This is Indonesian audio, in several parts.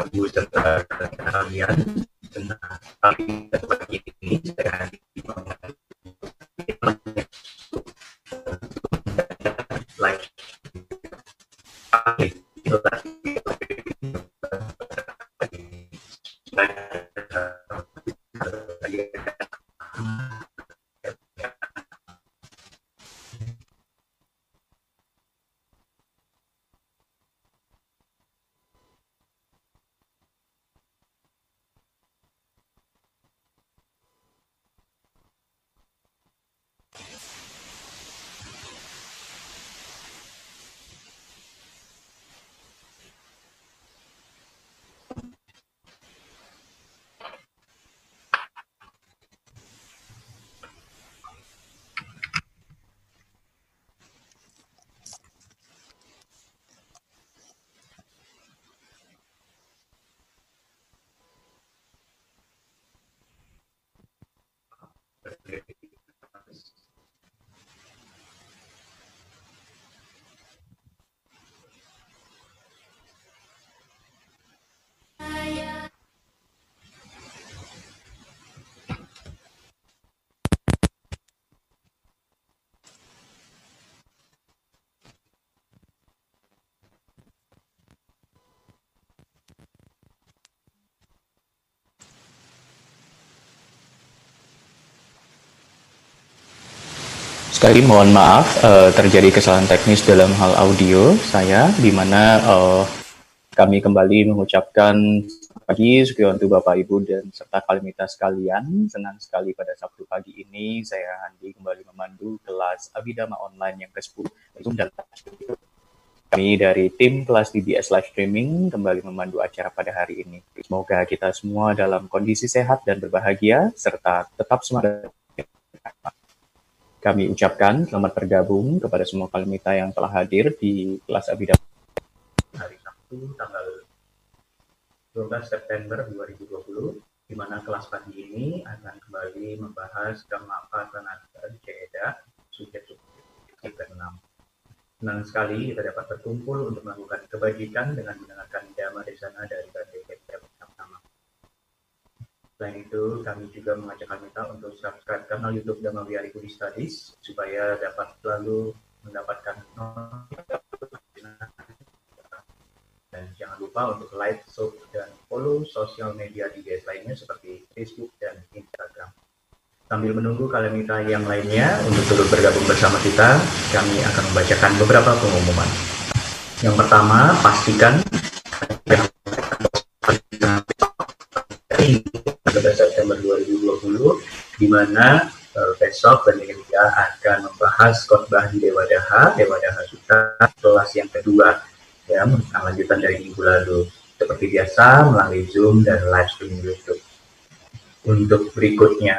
Ibu serta kalian tentang kali pagi ini saya live Sekali mohon maaf uh, terjadi kesalahan teknis dalam hal audio saya di mana uh, kami kembali mengucapkan pagi Sukiwantu Bapak Ibu dan serta kalimita sekalian. Senang sekali pada Sabtu pagi ini saya Handi kembali memandu kelas Abidama Online yang ke-10 dan kami dari tim kelas DBS Live Streaming kembali memandu acara pada hari ini. Semoga kita semua dalam kondisi sehat dan berbahagia serta tetap semangat kami ucapkan selamat bergabung kepada semua kalimita yang telah hadir di kelas Abidam hari Sabtu tanggal 12 September 2020 di mana kelas pagi ini akan kembali membahas Gamapa Tenaga Jeda subjek-subjek ke-6. Senang sekali kita dapat berkumpul untuk melakukan kebajikan dengan mendengarkan dhamma di sana dari Badai Selain itu, kami juga mengajak kita untuk subscribe kanal YouTube Dhamma Wihari Budi Studies supaya dapat selalu mendapatkan dan jangan lupa untuk like, sub, dan follow sosial media di DBS lainnya seperti Facebook dan Instagram. Sambil menunggu kalian yang lainnya untuk turut bergabung bersama kita, kami akan membacakan beberapa pengumuman. Yang pertama, pastikan September 2020 di mana uh, besok Benika akan membahas khotbah di Dewa Daha, Dewa Daha Sutta kelas yang kedua ya lanjutan dari minggu lalu. Seperti biasa melalui Zoom dan live streaming YouTube. Untuk berikutnya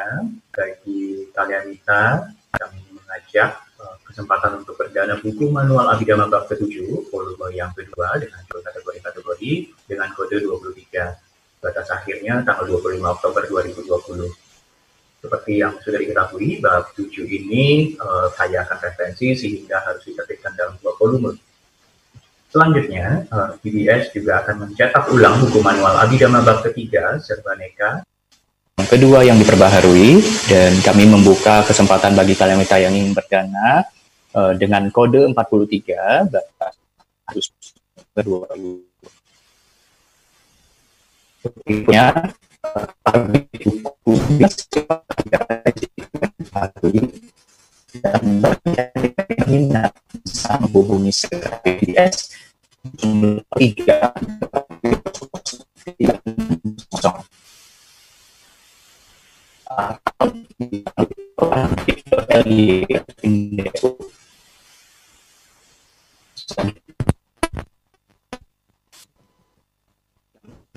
bagi kalian kita kami mengajak uh, kesempatan untuk berdana buku manual Abhidhamma bab ke-7 volume yang kedua dengan kategori-kategori dengan kode 23 batas akhirnya tanggal 25 Oktober 2020. Seperti yang sudah diketahui, bab 7 ini uh, kaya akan referensi sehingga harus diterbitkan dalam dua volume. Selanjutnya, uh, juga akan mencetak ulang buku manual Abhidhamma bab ketiga serba neka. Yang kedua yang diperbaharui dan kami membuka kesempatan bagi kalian yang ingin berdana uh, dengan kode 43 batas kedua berikutnya dan minat bisa menghubungi PDS tiga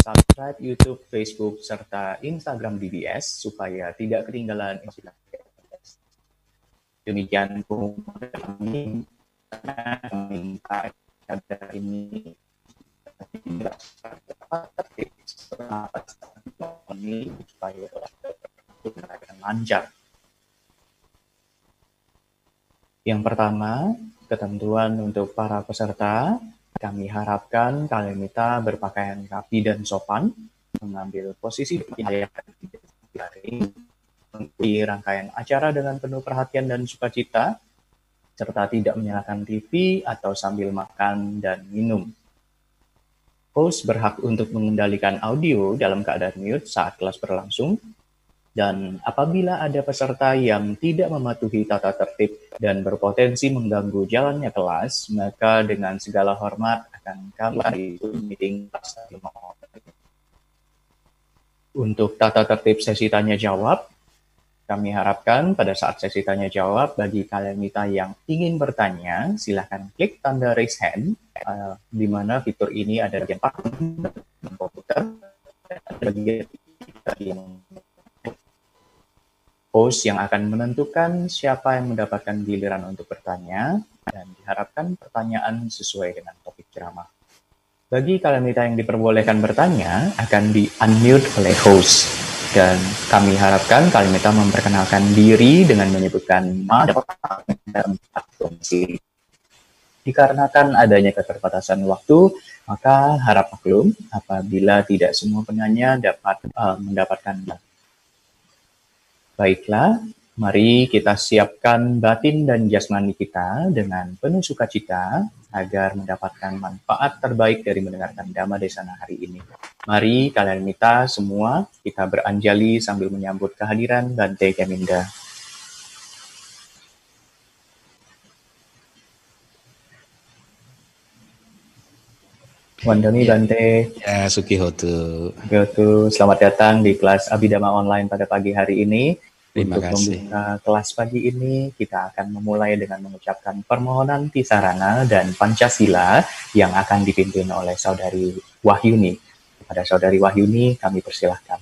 subscribe YouTube, Facebook, serta Instagram DBS supaya tidak ketinggalan inspirasi. Demikian kami minta ini supaya lancar. Yang pertama, ketentuan untuk para peserta. Kami harapkan kalian minta berpakaian rapi dan sopan, mengambil posisi mengikuti rangkaian acara dengan penuh perhatian dan sukacita, serta tidak menyalakan TV atau sambil makan dan minum. Host berhak untuk mengendalikan audio dalam keadaan mute saat kelas berlangsung, dan apabila ada peserta yang tidak mematuhi tata tertib dan berpotensi mengganggu jalannya kelas, maka dengan segala hormat akan kami meeting Untuk tata tertib sesi tanya jawab, kami harapkan pada saat sesi tanya jawab bagi kalian kita yang ingin bertanya, silahkan klik tanda raise hand, uh, di mana fitur ini ada di komputer, bagian yang host yang akan menentukan siapa yang mendapatkan giliran untuk bertanya dan diharapkan pertanyaan sesuai dengan topik ceramah. Bagi kalian kita yang diperbolehkan bertanya akan di-unmute oleh host dan kami harapkan kalian memperkenalkan diri dengan menyebutkan nama dan. Dikarenakan adanya keterbatasan waktu, maka harap maklum apabila tidak semua penanya dapat uh, mendapatkan Baiklah, mari kita siapkan batin dan jasmani kita dengan penuh sukacita agar mendapatkan manfaat terbaik dari mendengarkan Dhamma Desana hari ini. Mari kalian minta semua kita beranjali sambil menyambut kehadiran Bante Keminda. Wandoni Bante. Ya, Sukihotu. Sukihotu, selamat datang di kelas Abidama Online pada pagi hari ini. Terima Untuk kasih. membuka kelas pagi ini, kita akan memulai dengan mengucapkan permohonan Tisarana dan Pancasila yang akan dipimpin oleh Saudari Wahyuni. Kepada Saudari Wahyuni, kami persilahkan.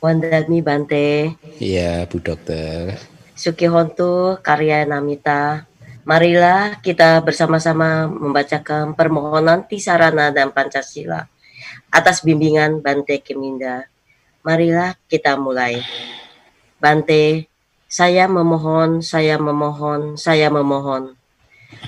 Wandami Bante, Iya, Bu Dokter. Sukihontu, Karya Namita. Marilah kita bersama-sama membacakan permohonan Tisarana dan Pancasila atas bimbingan Bante Keminda. Marilah kita mulai. Bante, saya memohon, saya memohon, saya memohon,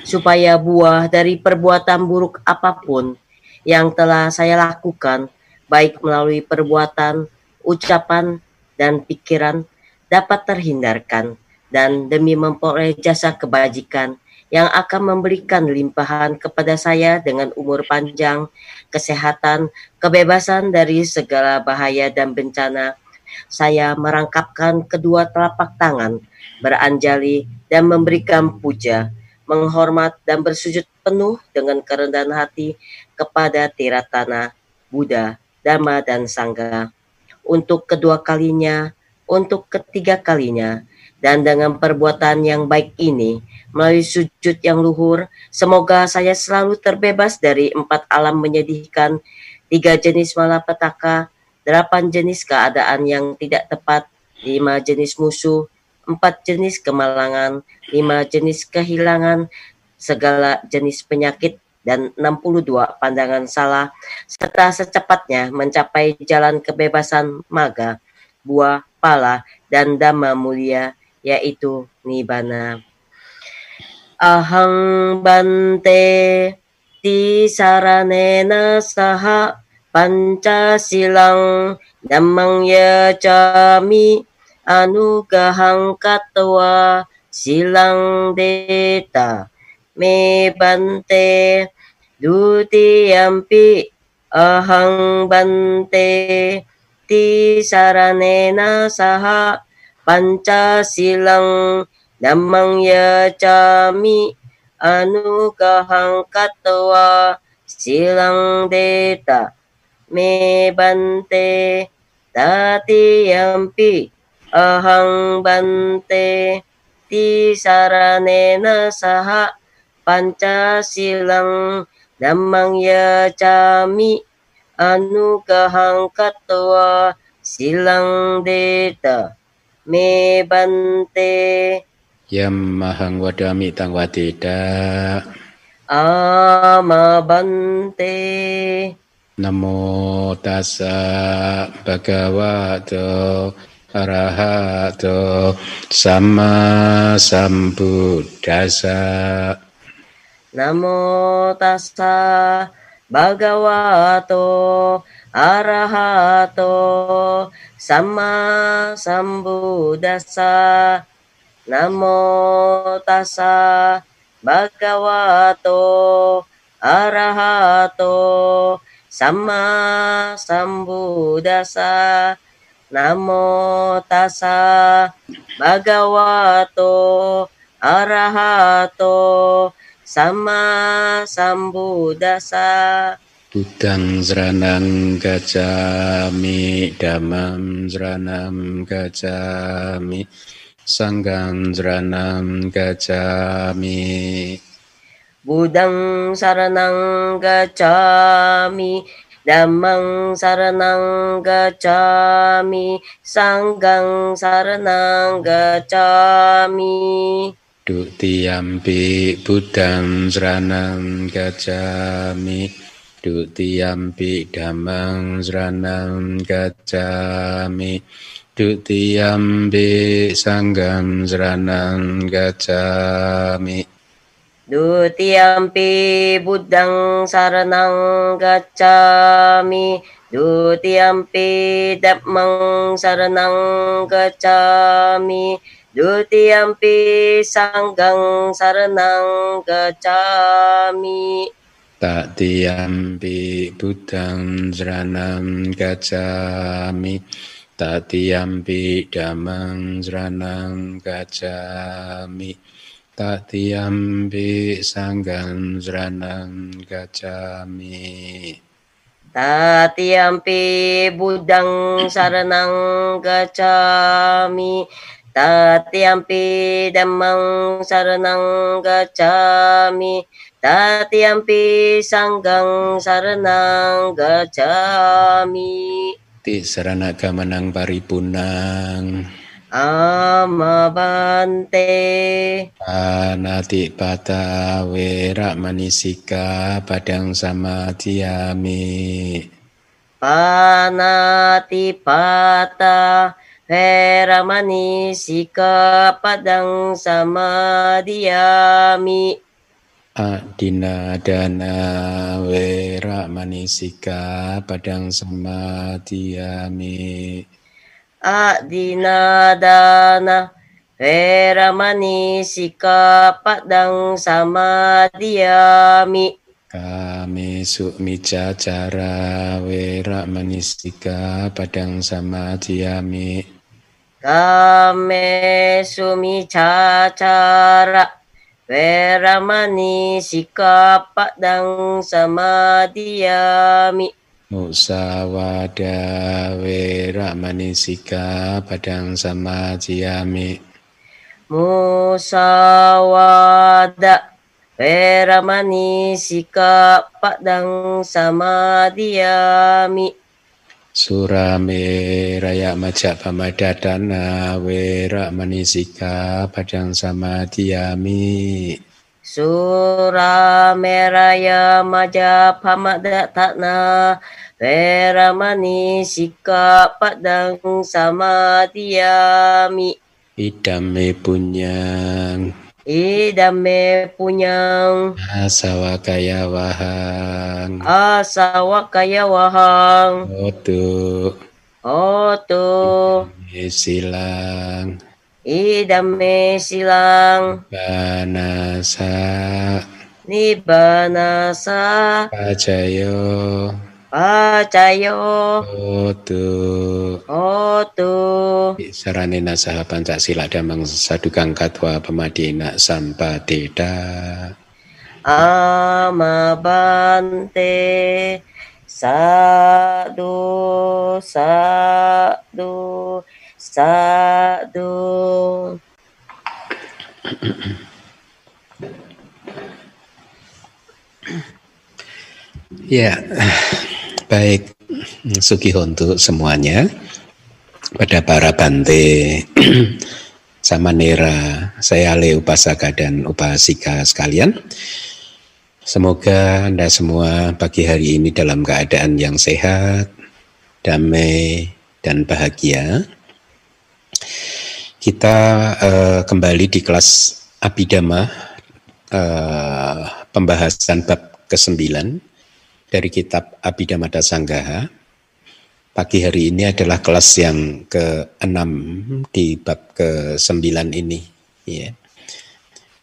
supaya buah dari perbuatan buruk apa pun yang telah saya lakukan, baik melalui perbuatan, ucapan, dan pikiran, dapat terhindarkan, dan demi memperoleh jasa kebajikan yang akan memberikan limpahan kepada saya dengan umur panjang, kesehatan, kebebasan dari segala bahaya dan bencana, saya merangkapkan kedua telapak tangan, beranjali dan memberikan puja, menghormat dan bersujud penuh dengan kerendahan hati kepada Tiratana, Buddha, Dhamma, dan Sangha. Untuk kedua kalinya, untuk ketiga kalinya, dan dengan perbuatan yang baik ini, melalui sujud yang luhur, semoga saya selalu terbebas dari empat alam menyedihkan, tiga jenis malapetaka, delapan jenis keadaan yang tidak tepat, lima jenis musuh, empat jenis kemalangan, lima jenis kehilangan, segala jenis penyakit, dan 62 pandangan salah, serta secepatnya mencapai jalan kebebasan maga, buah, pala, dan dhamma mulia, yaitu Nibbana. Ahang bante ti saranena saha Pancasilang Dhammang Yacami Anugahang Katwa Silang Deta Me Bante Dutiyampi Ahang Bante Ti Saranena Saha Pancasilang Dhammang Yacami Anugahang Katwa Silang Deta me bante tati yampi ahang bante. Ti saranena saha pancasilang dhammang yacami anugahang katwa silang deta. Me bante. Yam mahang wadami tang wadida ama bante Namo tassa bhagavato arahato sama sambuddhasa Namo tassa bhagavato arahato sama sambuddhasa Namo tassa bhagavato arahato Sama Sambuddhasa Namo tassa bhagavato arahato sama sambuddhasa. Budang zranang gacami damam zranam gacami sanggam zranam gacami Budang saranang gacami Dhammang saranang gacami Sanggang saranang gacami Dutiyampi budang zranam gacami Dutiyampi damang zranam gacami Dutiyampi sanggam zranam gacami Dutiyampi buddhang saranang gacami. Dutiyampi dhammang saranang gacami. Dutiyampi sanggang saranang gacami. Tatiyampi budang zranam gacami. Tatiyampi damang zranam gacami Tatiyampi sanggam zranam gacami Tatiyampi buddhang saranang gacami Tatiyampi dhammang saranang gacami Tatiyampi sanggang saranang gacami Ti sarana gamanang paripunang Amabante. Anati pata wera manisika padang samadhiyami Panati pata Veramani sika padang samadhiyami Adina dana wera manisika padang samadhiyami Adinadana Veramani padang samadhiyami Kami sukmica cara wera manisika padang samadhiyami Kame sumi cacara Veramani sika padang samadhiyami Musawada wera manisika padang samadhiyami Musawada Veramani sika padang samadhiyami Surame raya majak pamadadana wera manisika padang samadhiyami Sura meraya maja pamadatana Veramani sika padang samadhiyami Idame punyang. Idame punyang. Asawa kaya wahang. Asawa kaya wahang. Otu. Otu. Silang idame silang. Banasa nibanasa. Pacayo pacayo Otu. Otu. Saranena saha Pancasila damang sadukang katwa pemadina sampadeda amabante. Sadu sadu sadu Ya, baik Sugiho untuk semuanya pada para bante Samanera, saya Ale Upasaka dan Upasika sekalian. Semoga Anda semua pagi hari ini dalam keadaan yang sehat, damai, dan bahagia. Kita uh, kembali di kelas Abhidhamma, uh, pembahasan bab ke-9 dari kitab Abhidhamma Dasanggaha. Pagi hari ini adalah kelas yang ke-6 di bab ke-9 ini.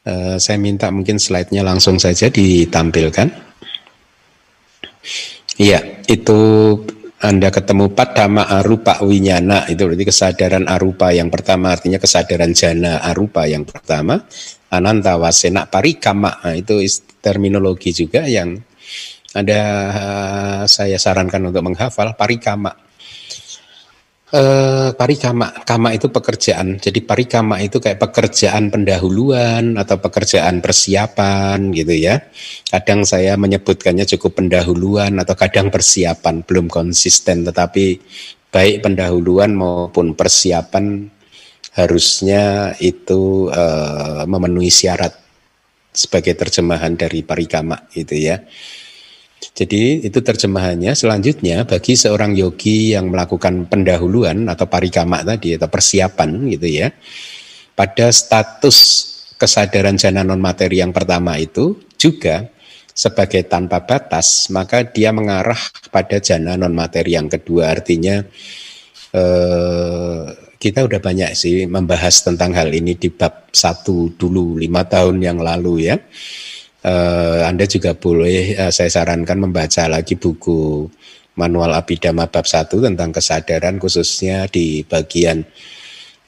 Uh, saya minta mungkin slide-nya langsung saja ditampilkan. Iya, itu Anda ketemu Padama Arupa Winyana, itu berarti kesadaran arupa yang pertama, artinya kesadaran jana arupa yang pertama. Ananta Wasena Parikama, nah, itu terminologi juga yang ada saya sarankan untuk menghafal parikama. Eh, parikama, kama itu pekerjaan. Jadi parikama itu kayak pekerjaan pendahuluan atau pekerjaan persiapan gitu ya. Kadang saya menyebutkannya cukup pendahuluan atau kadang persiapan, belum konsisten. Tetapi baik pendahuluan maupun persiapan harusnya itu eh, memenuhi syarat sebagai terjemahan dari parikama gitu ya. Jadi itu terjemahannya. Selanjutnya bagi seorang yogi yang melakukan pendahuluan atau parikama tadi atau persiapan gitu ya. Pada status kesadaran jana non materi yang pertama itu juga sebagai tanpa batas, maka dia mengarah pada jana non materi yang kedua. Artinya eh, kita udah banyak sih membahas tentang hal ini di bab satu dulu lima tahun yang lalu ya uh, Anda juga boleh uh, saya sarankan membaca lagi buku Manual Abhidhamma bab 1 tentang kesadaran khususnya di bagian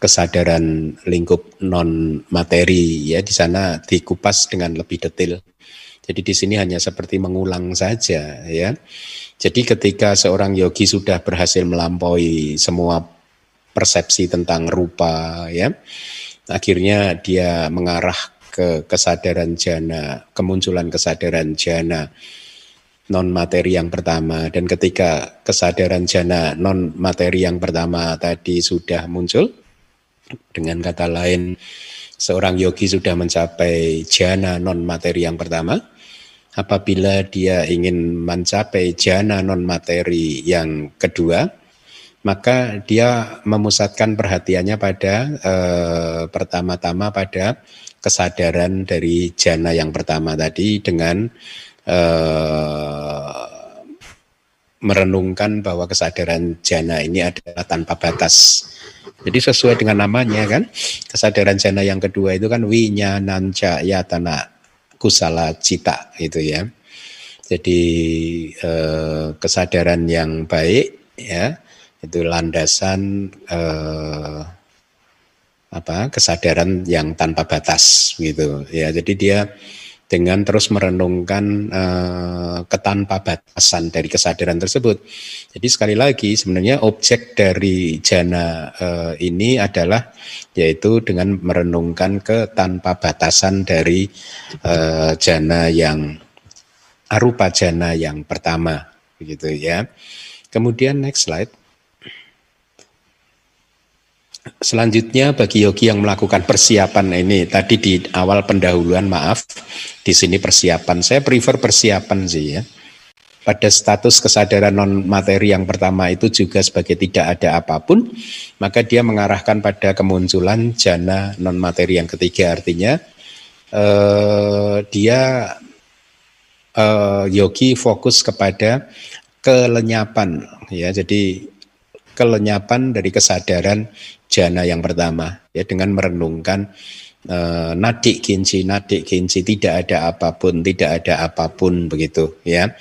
kesadaran lingkup non materi ya di sana dikupas dengan lebih detail. Jadi di sini hanya seperti mengulang saja ya. Jadi ketika seorang yogi sudah berhasil melampaui semua persepsi tentang rupa ya, akhirnya dia mengarah ke kesadaran jana, kemunculan kesadaran jana non materi yang pertama. Dan ketika kesadaran jana non materi yang pertama tadi sudah muncul dengan kata lain seorang yogi sudah mencapai jana non materi yang pertama apabila dia ingin mencapai jana non materi yang kedua maka dia memusatkan perhatiannya pada eh, pertama-tama pada kesadaran dari jana yang pertama tadi dengan uh, merenungkan bahwa kesadaran jana ini adalah tanpa batas. Jadi sesuai dengan namanya kan, kesadaran jana yang kedua itu kan winyananca yatana kusala cita itu ya. Jadi eh, kesadaran yang baik ya itu landasan eh, apa kesadaran yang tanpa batas gitu. Ya jadi dia dengan terus merenungkan uh, ketanpa batasan dari kesadaran tersebut. Jadi sekali lagi sebenarnya objek dari jana uh, ini adalah yaitu dengan merenungkan ketanpa batasan dari uh, jana yang arupa jana yang pertama begitu ya. Kemudian next slide Selanjutnya bagi yogi yang melakukan persiapan ini tadi di awal pendahuluan maaf di sini persiapan. Saya prefer persiapan sih ya. Pada status kesadaran non materi yang pertama itu juga sebagai tidak ada apa pun maka dia mengarahkan pada kemunculan jana non materi yang ketiga. Artinya uh, dia uh, yogi fokus kepada kelenyapan ya. Jadi kelenyapan dari kesadaran jana yang pertama ya dengan merenungkan uh, nadik kinci nadik kinci tidak ada apa pun tidak ada apa pun begitu ya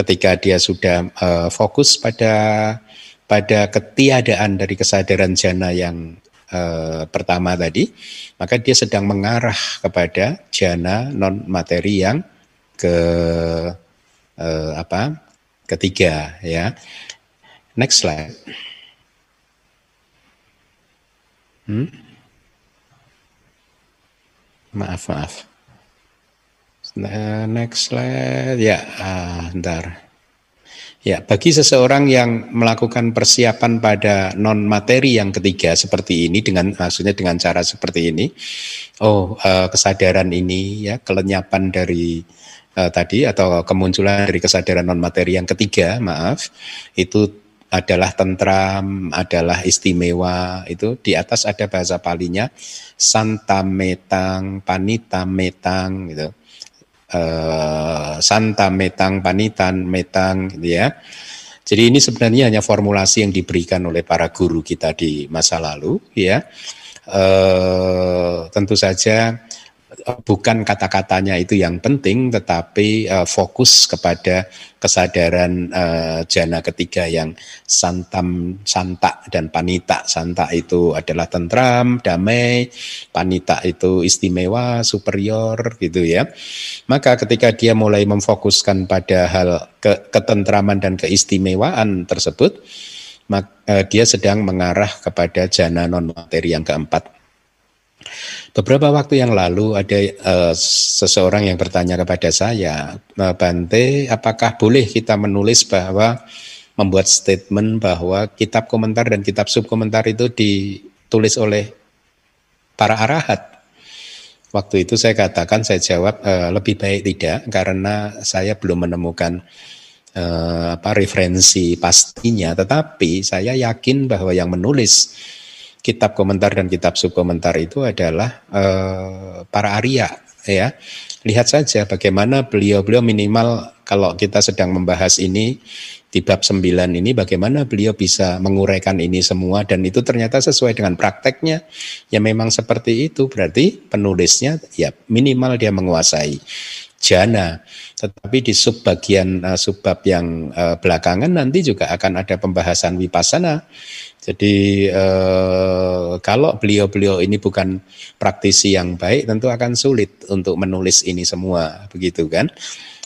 ketika dia sudah uh, fokus pada pada ketiadaan dari kesadaran jana yang uh, pertama tadi maka dia sedang mengarah kepada jana non materi yang ke uh, apa ketiga ya. Next slide. Hmm? Maaf maaf. Next slide ya, ah, ntar. Ya, bagi seseorang yang melakukan persiapan pada non materi yang ketiga seperti ini dengan maksudnya dengan cara seperti ini, oh uh, kesadaran ini ya kelenyapan dari uh, tadi atau kemunculan dari kesadaran non materi yang ketiga, maaf, itu adalah tentram, adalah istimewa. Itu di atas ada bahasa palinya santa metang, panita metang gitu. Uh, santa metang, panitan metang gitu ya. Jadi ini sebenarnya hanya formulasi yang diberikan oleh para guru kita di masa lalu ya. Uh, tentu saja bukan kata-katanya itu yang penting, tetapi uh, fokus kepada kesadaran uh, jana ketiga yang santam, santa dan panita. Santa itu adalah tentram, damai, panita itu istimewa, superior, gitu ya. Maka ketika dia mulai memfokuskan pada hal ke ketentraman dan keistimewaan tersebut, maka, uh, dia sedang mengarah kepada jana non materi yang keempat Beberapa waktu yang lalu ada uh, seseorang yang bertanya kepada saya, eh, Bante, apakah boleh kita menulis bahwa membuat statement bahwa kitab komentar dan kitab subkomentar itu ditulis oleh para arahat? Waktu itu saya katakan, saya jawab uh, lebih baik tidak karena saya belum menemukan uh, apa referensi pastinya, tetapi saya yakin bahwa yang menulis kitab komentar dan kitab subkomentar itu adalah uh, para Arya ya. Lihat saja bagaimana beliau-beliau minimal kalau kita sedang membahas ini di bab 9 ini bagaimana beliau bisa menguraikan ini semua dan itu ternyata sesuai dengan prakteknya. Ya memang seperti itu. Berarti penulisnya ya minimal dia menguasai jana tetapi di sub bagian uh, subbab yang uh, belakangan nanti juga akan ada pembahasan wipasana jadi eh, kalau beliau-beliau ini bukan praktisi yang baik, tentu akan sulit untuk menulis ini semua, begitu kan?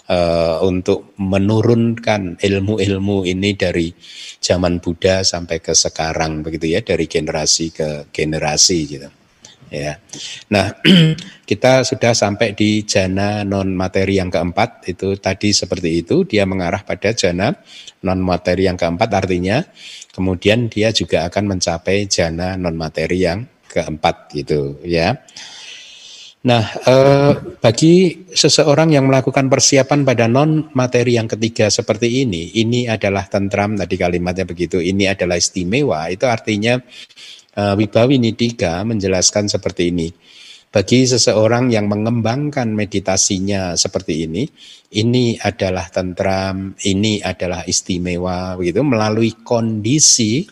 Eh, untuk menurunkan ilmu-ilmu ini dari zaman Buddha sampai ke sekarang, begitu ya, dari generasi ke generasi gitu. Ya, nah kita sudah sampai di jana non materi yang keempat itu tadi seperti itu dia mengarah pada jana non materi yang keempat artinya kemudian dia juga akan mencapai jana non materi yang keempat gitu ya. Nah, eh, bagi seseorang yang melakukan persiapan pada non materi yang ketiga seperti ini, ini adalah tentram tadi kalimatnya begitu. Ini adalah istimewa. Itu artinya eh, Wibawi Nidika menjelaskan seperti ini bagi seseorang yang mengembangkan meditasinya seperti ini, ini adalah tentram, ini adalah istimewa begitu melalui kondisi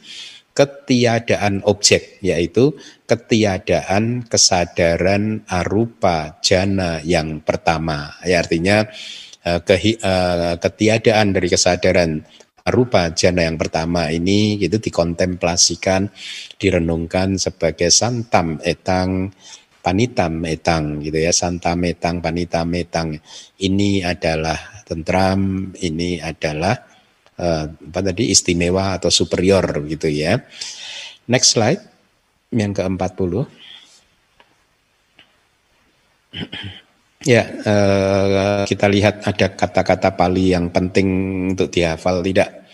ketiadaan objek yaitu ketiadaan kesadaran arupa jana yang pertama. Ya, artinya eh, ke, uh, ketiadaan dari kesadaran arupa jana yang pertama ini gitu dikontemplasikan, direnungkan sebagai santam etang panita metang gitu ya. Santa metang panita metang ini adalah tentram ini adalah uh, apa tadi istimewa atau superior gitu ya. Next slide yang ke-40 ya uh, kita lihat ada kata-kata Pali yang penting untuk dihafal tidak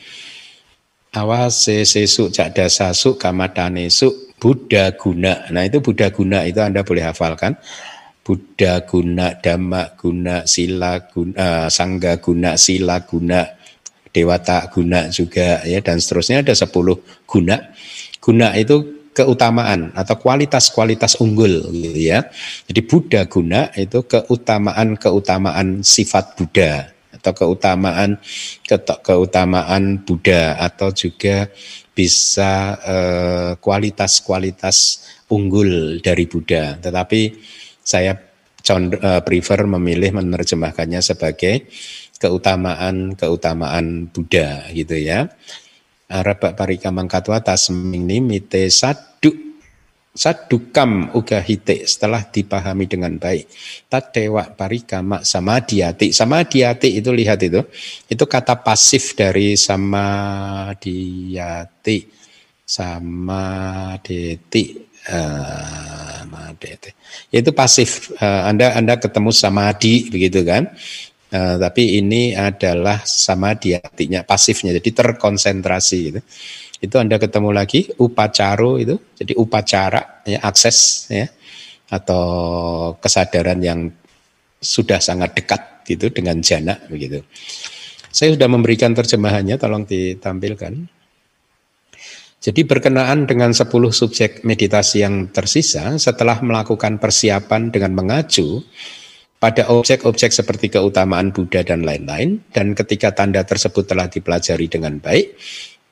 awas sesu cak dasasu kamadanesu Buddha guna. Nah itu Buddha guna itu Anda boleh hafalkan. Buddha guna, Dhamma guna, Sila guna, uh, Sangga guna, Sila guna, Dewata guna juga ya dan seterusnya ada 10 guna. Guna itu keutamaan atau kualitas-kualitas unggul gitu ya. Jadi Buddha guna itu keutamaan-keutamaan sifat Buddha atau keutamaan keutamaan Buddha atau juga bisa eh, kualitas-kualitas unggul dari Buddha. Tetapi saya eh, prefer memilih menerjemahkannya sebagai keutamaan-keutamaan Buddha gitu ya. Arab parika mangkatwa tasmini mite sadu sadukam uga hite setelah dipahami dengan baik. Tadewa sama diati. Sama diati itu lihat itu. Itu kata pasif dari sama diati. Sama deti. Uh, itu pasif. Uh, anda Anda ketemu sama di begitu kan? Uh, tapi ini adalah sama dia artinya pasifnya, jadi terkonsentrasi gitu. Itu Anda ketemu lagi upacaro itu, jadi upacara ya akses ya atau kesadaran yang sudah sangat dekat gitu dengan jana begitu. Saya sudah memberikan terjemahannya, tolong ditampilkan. Jadi berkenaan dengan 10 subjek meditasi yang tersisa setelah melakukan persiapan dengan mengacu pada objek-objek seperti keutamaan Buddha dan lain-lain, dan ketika tanda tersebut telah dipelajari dengan baik,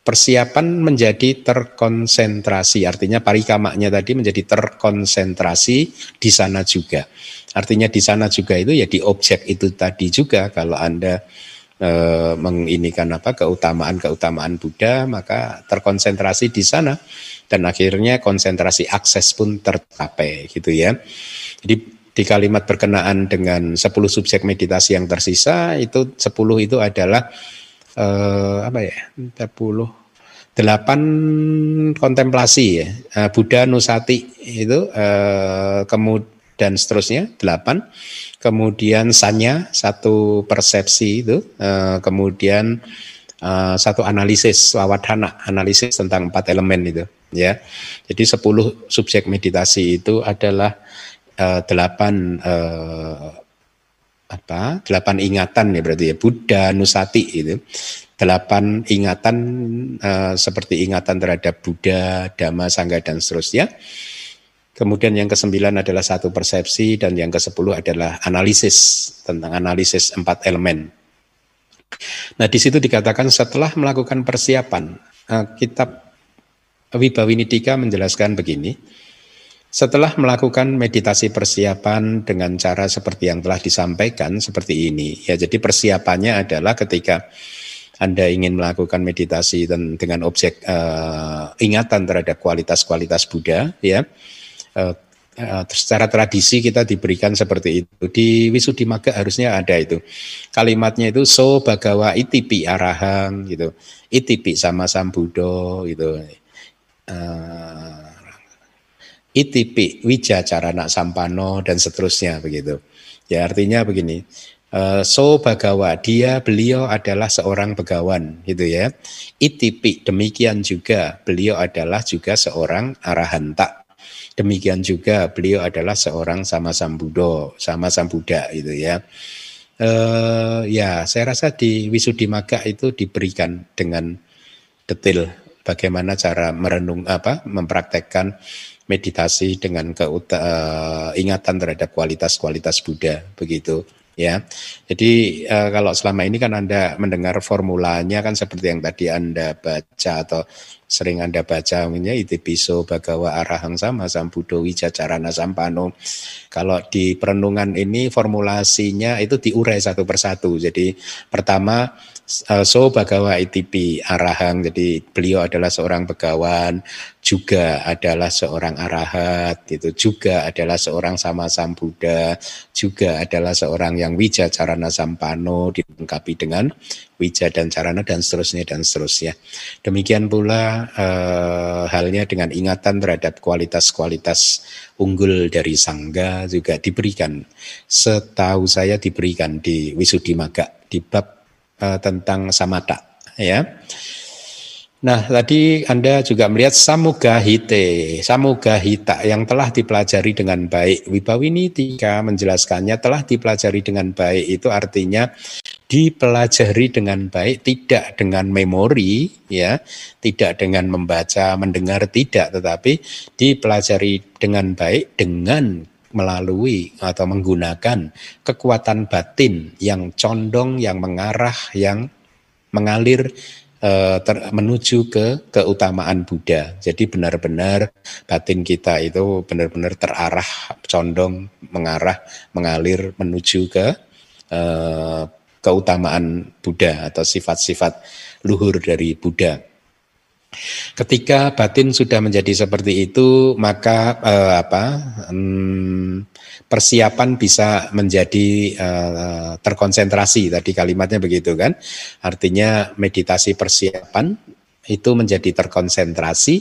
persiapan menjadi terkonsentrasi, artinya parikamanya tadi menjadi terkonsentrasi di sana juga. Artinya di sana juga itu ya di objek itu tadi juga kalau Anda e, menginikan apa keutamaan-keutamaan Buddha, maka terkonsentrasi di sana dan akhirnya konsentrasi akses pun tercapai gitu ya. Jadi di kalimat berkenaan dengan 10 subjek meditasi yang tersisa itu 10 itu adalah eh, apa ya 10 delapan kontemplasi ya. Eh, Buddha Nusati itu eh, kemudian seterusnya delapan. Kemudian sanya satu persepsi itu eh, kemudian eh, satu analisis wawadhana analisis tentang empat elemen itu ya. Jadi sepuluh subjek meditasi itu adalah uh, delapan uh, apa delapan ingatan ya berarti ya Buddha Nusati itu delapan ingatan uh, seperti ingatan terhadap Buddha, Dhamma, Sangha dan seterusnya. Kemudian yang kesembilan adalah satu persepsi dan yang kesepuluh adalah analisis tentang analisis empat elemen. Nah di situ dikatakan setelah melakukan persiapan, uh, kitab Wibawinidika menjelaskan begini, setelah melakukan meditasi persiapan dengan cara seperti yang telah disampaikan seperti ini, ya jadi persiapannya adalah ketika anda ingin melakukan meditasi dan dengan objek uh, ingatan terhadap kualitas-kualitas Buddha, ya. Uh, uh, secara tradisi kita diberikan seperti itu. Di Wisudimagga harusnya ada itu. Kalimatnya itu so bagawa itipi arahang gitu. Itipi sama sambudo gitu. Uh, ITP, Wija Carana Sampano dan seterusnya begitu. Ya artinya begini, uh, so bagawa dia beliau adalah seorang begawan gitu ya. ITP demikian juga beliau adalah juga seorang arahanta. Demikian juga beliau adalah seorang sama sambudo, sama sambuda gitu ya. Uh, ya saya rasa di Wisudimagga itu diberikan dengan detail bagaimana cara merenung apa mempraktekkan meditasi dengan keuta, uh, ingatan terhadap kualitas-kualitas Buddha begitu ya. Jadi uh, kalau selama ini kan Anda mendengar formulanya kan seperti yang tadi Anda baca atau sering Anda baca namanya piso bagawa arahang sama sambudo wijacarana sampano. Kalau di perenungan ini formulasinya itu diurai satu persatu. Jadi pertama uh, so bagawa itipi arahang. Jadi beliau adalah seorang begawan juga adalah seorang arahat itu juga adalah seorang sama sambuddha juga adalah seorang yang wija carana sampano dilengkapi dengan wija dan carana dan seterusnya dan seterusnya. Demikian pula uh, halnya dengan ingatan terhadap kualitas-kualitas unggul dari sangga juga diberikan. Setahu saya diberikan di Wisudimagga di bab uh, tentang samata ya. Nah, tadi Anda juga melihat samugahite, samugahita yang telah dipelajari dengan baik. Wibawini tiga menjelaskannya telah dipelajari dengan baik itu artinya dipelajari dengan baik, tidak dengan memori, ya, tidak dengan membaca, mendengar, tidak, tetapi dipelajari dengan baik dengan melalui atau menggunakan kekuatan batin yang condong, yang mengarah, yang mengalir eh, ter, menuju ke keutamaan Buddha. Jadi benar-benar batin kita itu benar-benar terarah, condong, mengarah, mengalir menuju ke eh, keutamaan Buddha atau sifat-sifat luhur dari Buddha. Ketika batin sudah menjadi seperti itu, maka eh, apa hmm, persiapan bisa menjadi eh, terkonsentrasi. Tadi kalimatnya begitu kan? Artinya meditasi persiapan itu menjadi terkonsentrasi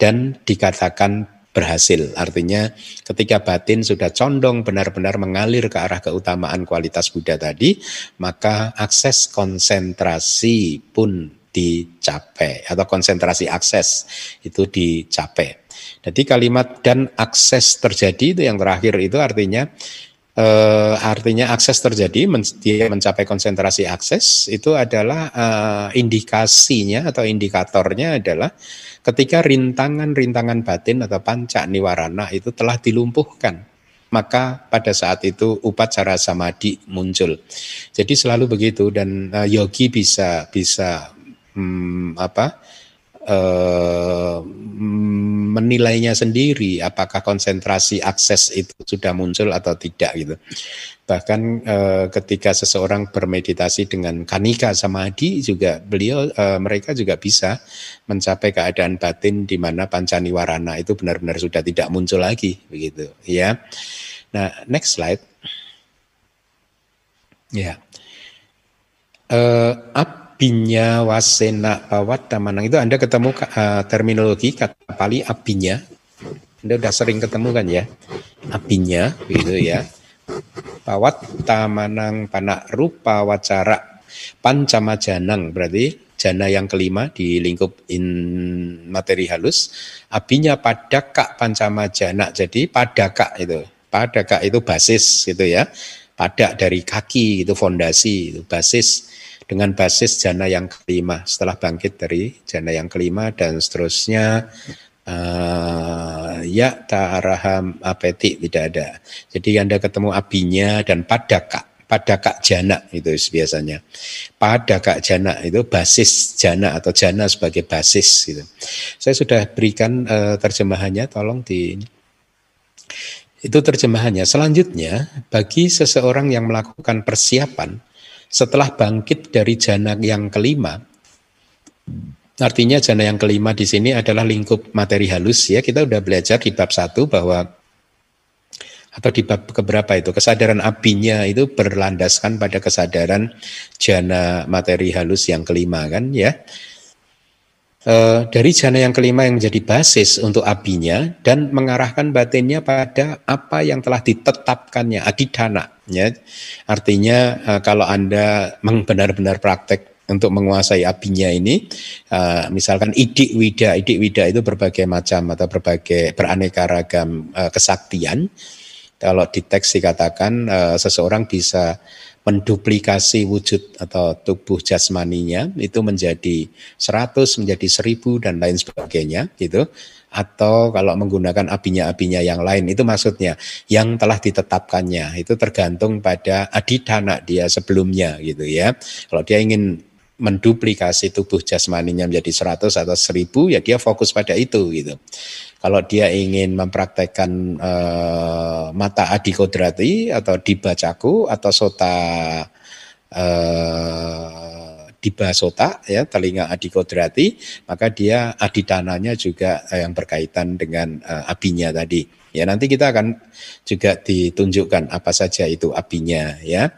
dan dikatakan berhasil. Artinya ketika batin sudah condong benar-benar mengalir ke arah keutamaan kualitas Buddha tadi, maka akses konsentrasi pun dicapai atau konsentrasi akses itu dicapai. Jadi kalimat dan akses terjadi itu yang terakhir itu artinya eh, artinya akses terjadi men, dia mencapai konsentrasi akses itu adalah eh, indikasinya atau indikatornya adalah ketika rintangan-rintangan batin atau panca niwarana itu telah dilumpuhkan maka pada saat itu upacara samadhi muncul. Jadi selalu begitu dan uh, yogi bisa bisa hmm, apa uh, menilainya sendiri apakah konsentrasi akses itu sudah muncul atau tidak gitu. Bahkan eh, ketika seseorang bermeditasi dengan kanika samadhi juga beliau eh, mereka juga bisa mencapai keadaan batin di mana pancaniwarana itu benar-benar sudah tidak muncul lagi begitu ya. Nah, next slide. Ya. Eh, abinya wasena pawat tamanang itu Anda ketemu uh, terminologi kata Pali abinya. Anda sudah sering ketemu kan ya? Abinya gitu ya. Pawat tamanang panak rupa wacara pancamajanang. Berarti jana yang kelima di lingkup in materi halus. Abinya padaka pancamajana. Jadi padaka itu. Padaka itu basis gitu ya. Padak dari kaki itu fondasi itu basis dengan basis jana yang kelima setelah bangkit dari jana yang kelima dan seterusnya uh, ya ta'araham apeti tidak ada. Jadi Anda ketemu abinya dan padaka. Padaka jana itu biasanya. Padaka jana itu basis jana atau jana sebagai basis gitu. Saya sudah berikan uh, terjemahannya tolong di itu terjemahannya. Selanjutnya, bagi seseorang yang melakukan persiapan setelah bangkit dari jana yang kelima, Artinya jana yang kelima di sini adalah lingkup materi halus ya. Kita udah belajar di bab satu bahwa atau di bab keberapa itu kesadaran abinya itu berlandaskan pada kesadaran jana materi halus yang kelima kan ya. E, dari jana yang kelima yang menjadi basis untuk abinya dan mengarahkan batinnya pada apa yang telah ditetapkannya adidana ya. Artinya e, kalau Anda benar-benar praktek untuk menguasai apinya ini uh, misalkan idik wida idik wida itu berbagai macam atau berbagai beraneka ragam uh, kesaktian kalau di teks dikatakan uh, seseorang bisa menduplikasi wujud atau tubuh jasmaninya itu menjadi 100 menjadi 1000 dan lain sebagainya gitu atau kalau menggunakan apinya-apinya yang lain itu maksudnya yang telah ditetapkannya itu tergantung pada adidana dia sebelumnya gitu ya kalau dia ingin menduplikasi tubuh jasmaninya menjadi 100 atau 1000 ya dia fokus pada itu gitu. Kalau dia ingin mempraktekkan uh, mata adikodrati atau dibacaku atau sota uh, diba sota ya telinga adikodrati maka dia aditananya juga uh, yang berkaitan dengan uh, abinya tadi. Ya nanti kita akan juga ditunjukkan apa saja itu abinya ya.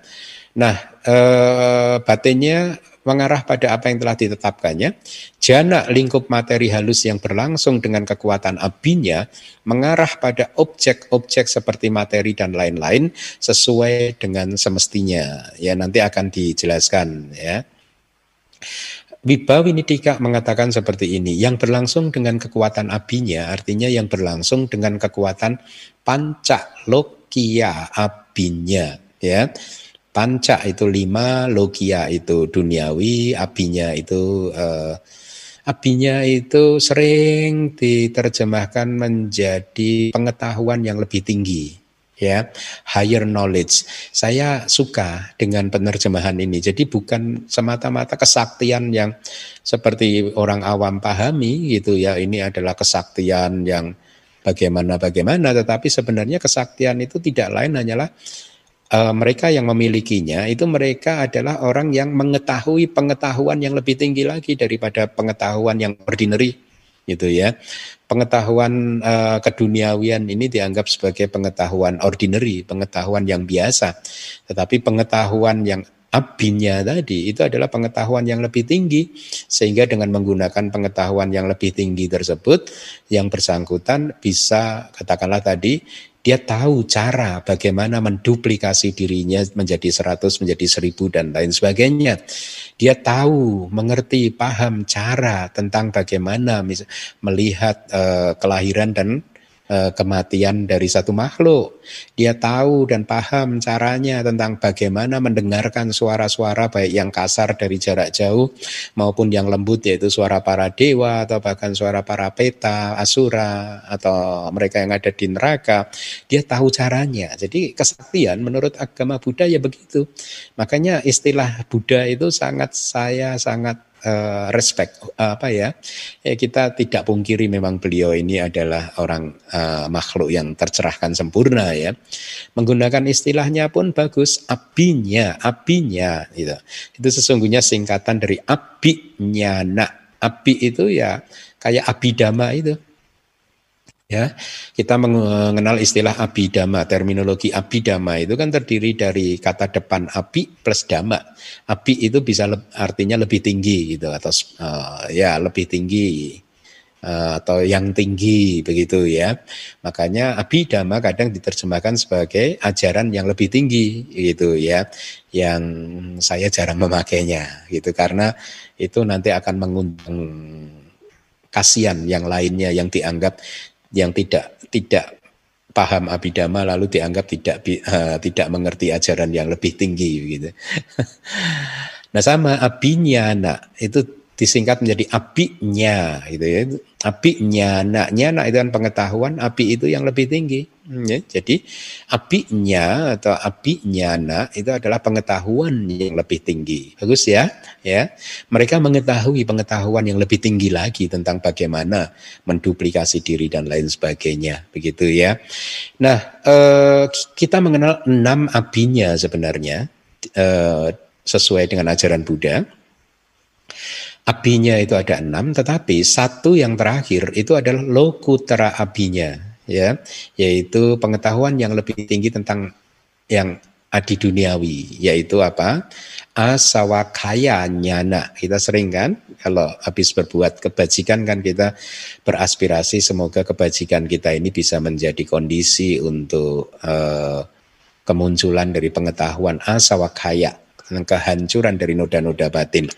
Nah, eh, batinnya mengarah pada apa yang telah ditetapkannya. Jana lingkup materi halus yang berlangsung dengan kekuatan abinya mengarah pada objek-objek seperti materi dan lain-lain sesuai dengan semestinya. Ya nanti akan dijelaskan ya. Wibawinidika mengatakan seperti ini, yang berlangsung dengan kekuatan abinya artinya yang berlangsung dengan kekuatan panca lokia abinya ya panca itu lima, logia itu duniawi, abinya itu uh, abinya itu sering diterjemahkan menjadi pengetahuan yang lebih tinggi ya higher knowledge. Saya suka dengan penerjemahan ini. Jadi bukan semata-mata kesaktian yang seperti orang awam pahami gitu ya. Ini adalah kesaktian yang bagaimana bagaimana tetapi sebenarnya kesaktian itu tidak lain hanyalah uh, mereka yang memilikinya itu mereka adalah orang yang mengetahui pengetahuan yang lebih tinggi lagi daripada pengetahuan yang ordinary gitu ya pengetahuan uh, keduniawian ini dianggap sebagai pengetahuan ordinary, pengetahuan yang biasa. Tetapi pengetahuan yang abinya tadi itu adalah pengetahuan yang lebih tinggi sehingga dengan menggunakan pengetahuan yang lebih tinggi tersebut yang bersangkutan bisa katakanlah tadi dia tahu cara bagaimana menduplikasi dirinya menjadi 100, menjadi 1000 dan lain sebagainya. Dia tahu, mengerti, paham cara tentang bagaimana melihat uh, kelahiran dan Eh, kematian dari satu makhluk. Dia tahu dan paham caranya tentang bagaimana mendengarkan suara-suara baik yang kasar dari jarak jauh maupun yang lembut yaitu suara para dewa atau bahkan suara para peta, asura atau mereka yang ada di neraka. Dia tahu caranya. Jadi kesaktian menurut agama Buddha ya begitu. Makanya istilah Buddha itu sangat saya sangat uh, respect apa ya eh, kita tidak pungkiri memang beliau ini adalah orang uh, makhluk yang tercerahkan sempurna ya. Menggunakan istilahnya pun bagus abinya abinya gitu. Itu sesungguhnya singkatan dari abinya nak. Abi itu ya kayak abidama itu ya kita mengenal istilah abidama terminologi abidama itu kan terdiri dari kata depan api plus dama api itu bisa le artinya lebih tinggi gitu atau uh, ya lebih tinggi uh, atau yang tinggi begitu ya. Makanya abidama kadang diterjemahkan sebagai ajaran yang lebih tinggi gitu ya yang saya jarang memakainya gitu. Karena itu nanti akan mengundang kasihan yang lainnya yang dianggap yang tidak tidak paham abidama lalu dianggap tidak uh, tidak mengerti ajaran yang lebih tinggi gitu. nah sama abinya nak itu disingkat menjadi apinya gitu ya. Apinya, naknya, nak itu kan pengetahuan, api itu yang lebih tinggi. Hmm, ya. Jadi apinya atau apinya nak itu adalah pengetahuan yang lebih tinggi. Bagus ya, ya. Mereka mengetahui pengetahuan yang lebih tinggi lagi tentang bagaimana menduplikasi diri dan lain sebagainya, begitu ya. Nah, eh, kita mengenal enam apinya sebenarnya eh, sesuai dengan ajaran Buddha. Abinya itu ada enam, tetapi satu yang terakhir itu adalah lokutera abinya, ya, yaitu pengetahuan yang lebih tinggi tentang yang adi duniawi, yaitu apa? Asawakaya nyana. Kita sering kan kalau habis berbuat kebajikan kan kita beraspirasi semoga kebajikan kita ini bisa menjadi kondisi untuk uh, kemunculan dari pengetahuan asawakaya kehancuran dari noda-noda batin.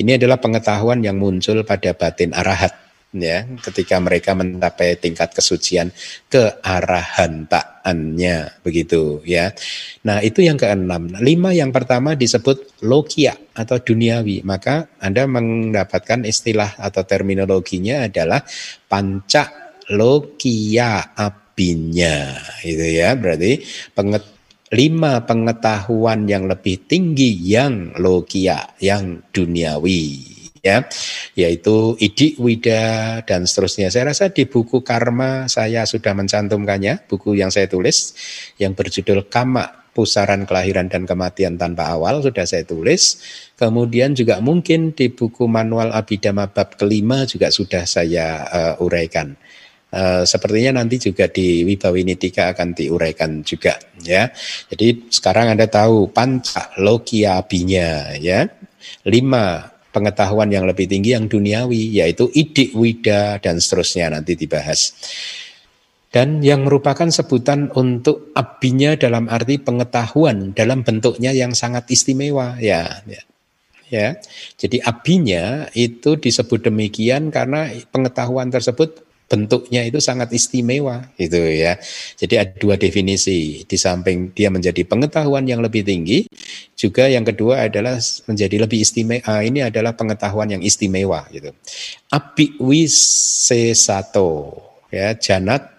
Ini adalah pengetahuan yang muncul pada batin arahat ya ketika mereka mencapai tingkat kesucian kearahan taannya begitu ya. Nah, itu yang keenam. Lima yang pertama disebut logia atau duniawi. Maka Anda mendapatkan istilah atau terminologinya adalah panca logia apinya itu ya. Berarti penget lima pengetahuan yang lebih tinggi yang logia, yang duniawi ya. Yaitu idik wida dan seterusnya. Saya rasa di buku karma saya sudah mencantumkannya buku yang saya tulis yang berjudul kama pusaran kelahiran dan kematian tanpa awal sudah saya tulis. Kemudian juga mungkin di buku manual abidama bab kelima juga sudah saya uh, uraikan Uh, sepertinya nanti juga di Wibawinitika akan diuraikan juga ya. Jadi sekarang Anda tahu panca logia abinya ya. Lima pengetahuan yang lebih tinggi yang duniawi yaitu idik wida dan seterusnya nanti dibahas. Dan yang merupakan sebutan untuk abinya dalam arti pengetahuan dalam bentuknya yang sangat istimewa ya. ya ya. Jadi abinya itu disebut demikian karena pengetahuan tersebut bentuknya itu sangat istimewa gitu ya. Jadi ada dua definisi. Di samping dia menjadi pengetahuan yang lebih tinggi, juga yang kedua adalah menjadi lebih istimewa. Ah, ini adalah pengetahuan yang istimewa gitu. Api wisesato ya janat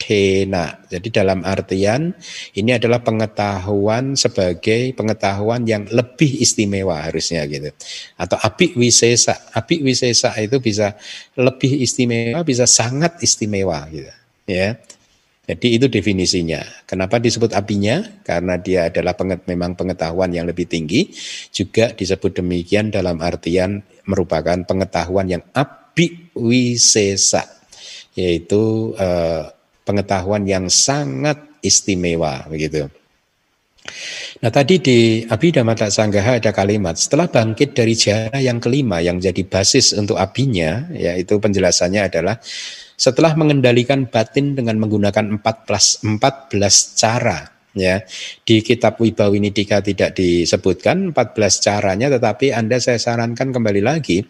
Kena. Jadi dalam artian ini adalah pengetahuan sebagai pengetahuan yang lebih istimewa harusnya gitu. Atau api wisesa. Api wisesa itu bisa lebih istimewa, bisa sangat istimewa gitu. Ya. Jadi itu definisinya. Kenapa disebut apinya? Karena dia adalah penget, memang pengetahuan yang lebih tinggi. Juga disebut demikian dalam artian merupakan pengetahuan yang api wisesa. Yaitu eh, pengetahuan yang sangat istimewa begitu. Nah tadi di Abhidhamma Sanggaha ada kalimat setelah bangkit dari jana yang kelima yang jadi basis untuk abinya yaitu penjelasannya adalah setelah mengendalikan batin dengan menggunakan 14 14 cara ya di kitab Wibawinidika tidak disebutkan 14 caranya tetapi Anda saya sarankan kembali lagi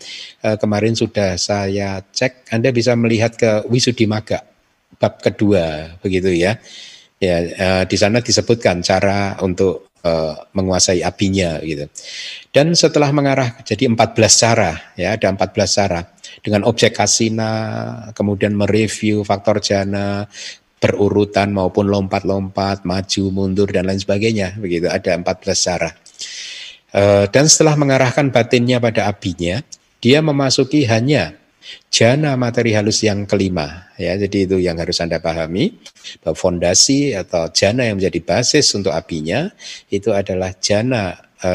eh, kemarin sudah saya cek Anda bisa melihat ke Wisudimaga bab kedua begitu ya. Ya, uh, di sana disebutkan cara untuk uh, menguasai apinya gitu. Dan setelah mengarah jadi 14 cara ya, ada 14 cara dengan objek kasina, kemudian mereview faktor jana, berurutan maupun lompat-lompat, maju, mundur dan lain sebagainya begitu. Ada 14 cara. Uh, dan setelah mengarahkan batinnya pada apinya, dia memasuki hanya Jana materi halus yang kelima, ya. Jadi itu yang harus Anda pahami bahwa fondasi atau jana yang menjadi basis untuk apinya itu adalah jana e,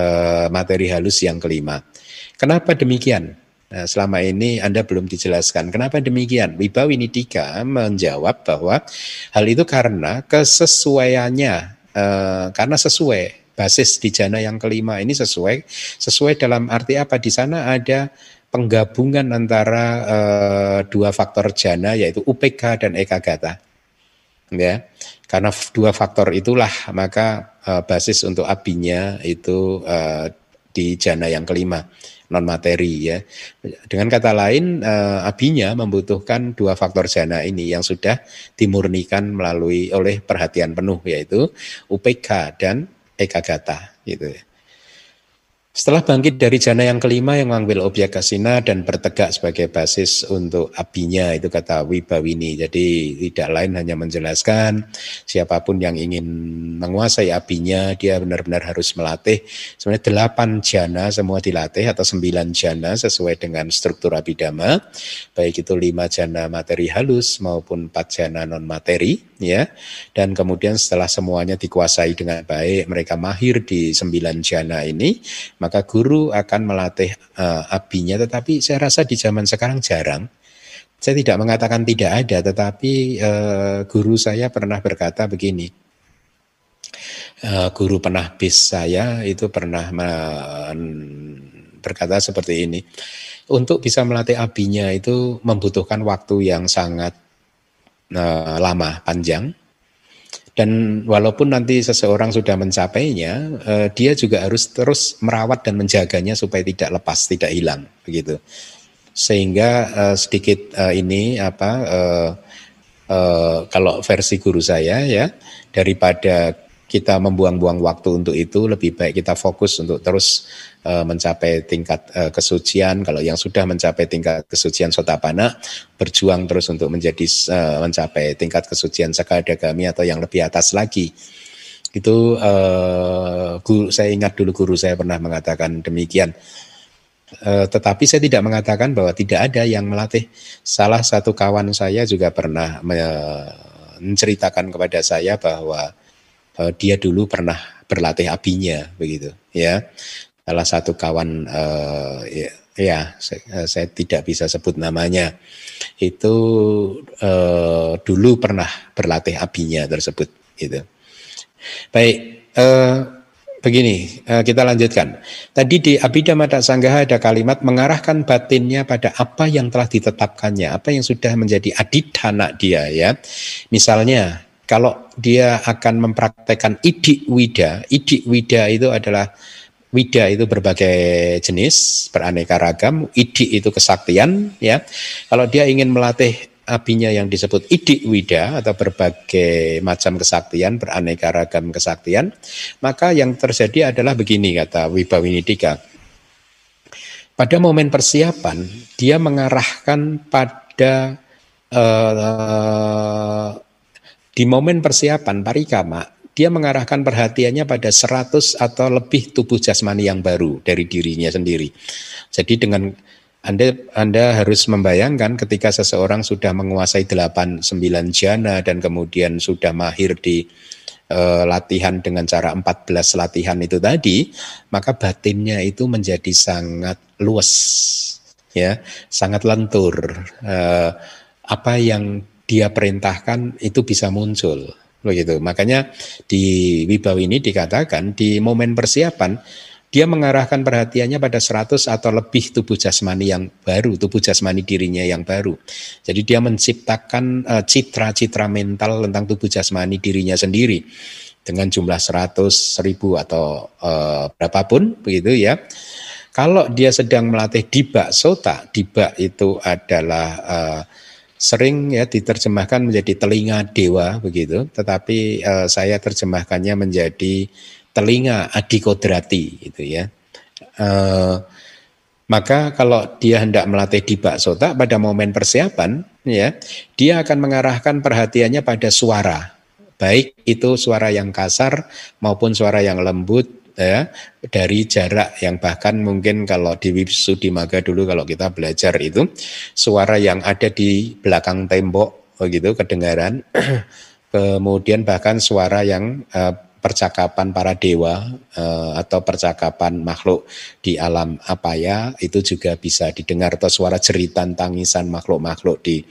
materi halus yang kelima. Kenapa demikian? Nah, selama ini Anda belum dijelaskan. Kenapa demikian? Wibawi Nidika menjawab bahwa hal itu karena kesesuaiannya, e, karena sesuai basis di jana yang kelima ini sesuai sesuai dalam arti apa di sana ada penggabungan antara uh, dua faktor jana yaitu UPK dan ekagata. Ya. Karena dua faktor itulah maka uh, basis untuk abinya itu uh, di jana yang kelima non materi ya. Dengan kata lain uh, abinya membutuhkan dua faktor jana ini yang sudah dimurnikan melalui oleh perhatian penuh yaitu UPK dan ekagata gitu ya. Setelah bangkit dari jana yang kelima yang mengambil objek kasina dan bertegak sebagai basis untuk abinya itu kata Wibawini. Jadi tidak lain hanya menjelaskan siapa pun yang ingin menguasai abinya dia benar-benar harus melatih. Sebenarnya delapan jana semua dilatih atau sembilan jana sesuai dengan struktur abidama. Baik itu lima jana materi halus maupun empat jana non materi ya. Dan kemudian setelah semuanya dikuasai dengan baik mereka mahir di sembilan jana ini maka guru akan melatih uh, abinya. Tetapi saya rasa di zaman sekarang jarang. Saya tidak mengatakan tidak ada tetapi uh, guru saya pernah berkata begini. Uh, guru pernah bis saya itu pernah berkata seperti ini. Untuk bisa melatih abinya itu membutuhkan waktu yang sangat uh, lama panjang dan walaupun nanti seseorang sudah mencapainya, eh, dia juga harus terus merawat dan menjaganya supaya tidak lepas, tidak hilang, begitu. Sehingga eh, sedikit eh, ini apa eh, eh, kalau versi guru saya ya daripada kita membuang-buang waktu untuk itu lebih baik kita fokus untuk terus uh, mencapai tingkat uh, kesucian. Kalau yang sudah mencapai tingkat kesucian sotapana berjuang terus untuk menjadi uh, mencapai tingkat kesucian sakadagami atau yang lebih atas lagi. Itu uh, guru saya ingat dulu guru saya pernah mengatakan demikian. Uh, tetapi saya tidak mengatakan bahwa tidak ada yang melatih. Salah satu kawan saya juga pernah menceritakan kepada saya bahwa uh, dia dulu pernah berlatih abinya begitu ya. Salah satu kawan uh, ya, ya saya, eh, saya tidak bisa sebut namanya. Itu uh, dulu pernah berlatih abinya tersebut gitu. Baik uh, begini kita lanjutkan. Tadi di Abhidhamma Sanggaha ada kalimat mengarahkan batinnya pada apa yang telah ditetapkannya apa yang sudah menjadi adidhana dia ya. Misalnya kalau dia akan mempraktekkan idik wida, idik wida itu adalah wida itu berbagai jenis, beraneka ragam, idik itu kesaktian, ya. Kalau dia ingin melatih apinya yang disebut idik wida atau berbagai macam kesaktian, beraneka ragam kesaktian, maka yang terjadi adalah begini kata Wibawinidika. Pada momen persiapan, dia mengarahkan pada uh, di momen persiapan parikama, dia mengarahkan perhatiannya pada 100 atau lebih tubuh jasmani yang baru dari dirinya sendiri. Jadi dengan anda, Anda harus membayangkan ketika seseorang sudah menguasai 8 9 jana dan kemudian sudah mahir di uh, latihan dengan cara 14 latihan itu tadi, maka batinnya itu menjadi sangat luas ya, sangat lentur. Uh, apa yang dia perintahkan itu bisa muncul begitu. Makanya di Wibawa ini dikatakan di momen persiapan dia mengarahkan perhatiannya pada 100 atau lebih tubuh jasmani yang baru, tubuh jasmani dirinya yang baru. Jadi dia menciptakan eh, citra-citra mental tentang tubuh jasmani dirinya sendiri dengan jumlah 100, 1000 atau uh, berapapun begitu ya. Kalau dia sedang melatih dibak sota, dibak itu adalah uh, sering ya diterjemahkan menjadi telinga dewa begitu, tetapi uh, saya terjemahkannya menjadi telinga adikodrati gitu ya. E, maka kalau dia hendak melatih di sota pada momen persiapan ya, dia akan mengarahkan perhatiannya pada suara. Baik itu suara yang kasar maupun suara yang lembut ya dari jarak yang bahkan mungkin kalau di Maga dulu kalau kita belajar itu suara yang ada di belakang tembok begitu kedengaran. Kemudian bahkan suara yang uh, percakapan para dewa uh, atau percakapan makhluk di alam apa ya itu juga bisa didengar atau suara jeritan tangisan makhluk-makhluk di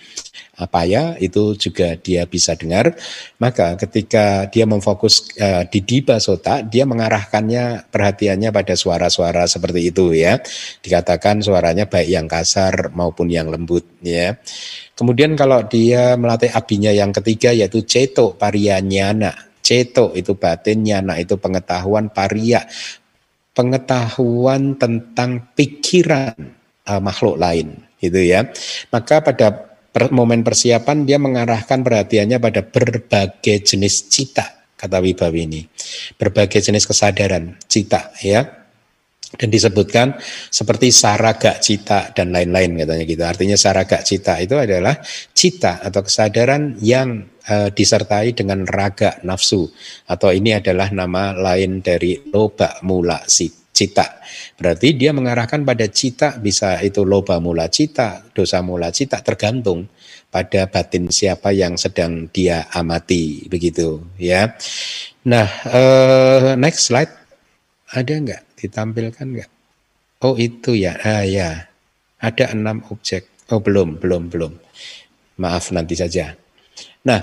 apa ya itu juga dia bisa dengar. Maka ketika dia memfokus uh, di diba sota dia mengarahkannya perhatiannya pada suara-suara seperti itu ya. Dikatakan suaranya baik yang kasar maupun yang lembut ya. Kemudian kalau dia melatih abinya yang ketiga yaitu ceto parianyana Ceto itu batin, nyana itu pengetahuan, paria pengetahuan tentang pikiran uh, makhluk lain, gitu ya. Maka pada per, momen persiapan dia mengarahkan perhatiannya pada berbagai jenis cita, kata Wibawi ini. Berbagai jenis kesadaran, cita, ya dan disebutkan seperti saraga cita dan lain-lain katanya gitu. Artinya saraga cita itu adalah cita atau kesadaran yang uh, disertai dengan raga nafsu atau ini adalah nama lain dari loba mula cita. Berarti dia mengarahkan pada cita bisa itu loba mula cita, dosa mula cita tergantung pada batin siapa yang sedang dia amati begitu ya. Nah, uh, next slide ada enggak? ditampilkan nggak? Oh itu ya, ah ya, ada enam objek. Oh belum, belum, belum. Maaf nanti saja. Nah,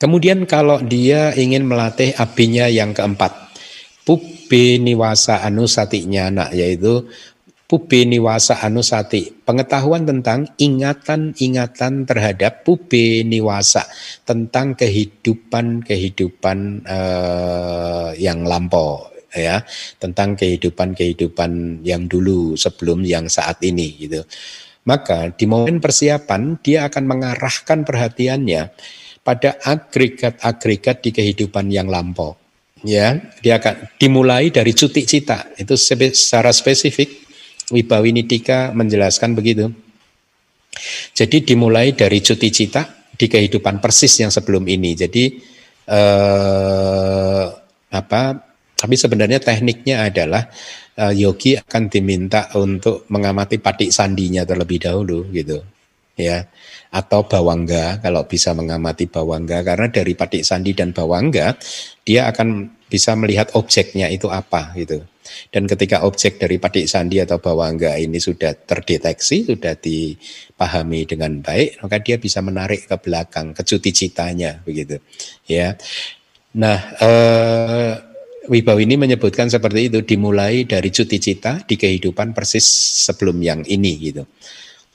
kemudian kalau dia ingin melatih abinya yang keempat, pubi niwasa anusati nyana, yaitu pubi niwasa anusati, pengetahuan tentang ingatan-ingatan terhadap pubi niwasa, tentang kehidupan-kehidupan uh, yang lampau, ya tentang kehidupan-kehidupan yang dulu sebelum yang saat ini gitu. Maka di momen persiapan dia akan mengarahkan perhatiannya pada agregat-agregat di kehidupan yang lampau. Ya, dia akan dimulai dari cuti cita. Itu secara spesifik Wibawi Nidika menjelaskan begitu. Jadi dimulai dari cuti cita di kehidupan persis yang sebelum ini. Jadi eh, apa tapi sebenarnya tekniknya adalah uh, yogi akan diminta untuk mengamati patik sandinya terlebih dahulu gitu. Ya. Atau bawangga kalau bisa mengamati bawangga karena dari patik sandi dan bawangga dia akan bisa melihat objeknya itu apa gitu. Dan ketika objek dari patik sandi atau bawangga ini sudah terdeteksi, sudah dipahami dengan baik, maka dia bisa menarik ke belakang, ke cuti citanya begitu. Ya. Nah, eh, Wibawa ini menyebutkan seperti itu dimulai dari cuti cita di kehidupan persis sebelum yang ini gitu.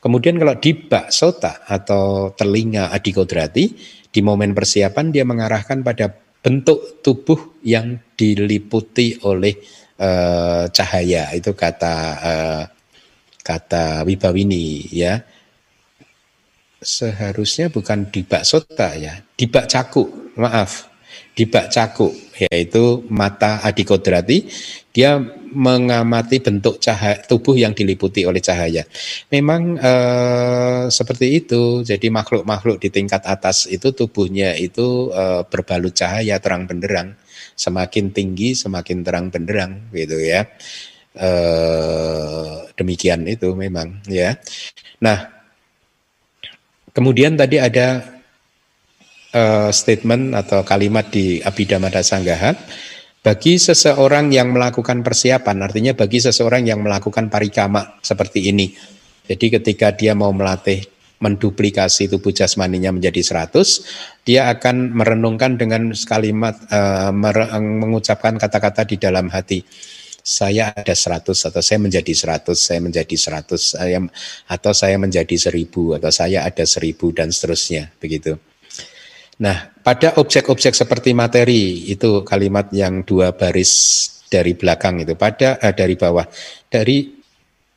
Kemudian kalau di bak sota atau telinga adikodrati di momen persiapan dia mengarahkan pada bentuk tubuh yang diliputi oleh uh, cahaya. Itu kata uh, kata Wibawini ya. Seharusnya bukan dibak sota ya, dibak caku, maaf, dibak caku, yaitu mata adikodrati, dia mengamati bentuk cahaya tubuh yang diliputi oleh cahaya. Memang eh, seperti itu, jadi makhluk-makhluk di tingkat atas itu tubuhnya itu eh, berbalut cahaya terang benderang, semakin tinggi semakin terang benderang, gitu ya. Eh, demikian itu memang ya. Nah, Kemudian tadi ada uh, statement atau kalimat di Abhidhamma Sanggaha bagi seseorang yang melakukan persiapan, artinya bagi seseorang yang melakukan parikama seperti ini. Jadi ketika dia mau melatih menduplikasi tubuh jasmaninya menjadi 100, dia akan merenungkan dengan kalimat uh, mengucapkan kata-kata di dalam hati saya ada 100 atau saya menjadi 100, saya menjadi 100 saya, atau saya menjadi 1000 atau saya ada 1000 dan seterusnya begitu. Nah, pada objek-objek seperti materi itu kalimat yang dua baris dari belakang itu pada eh, dari bawah dari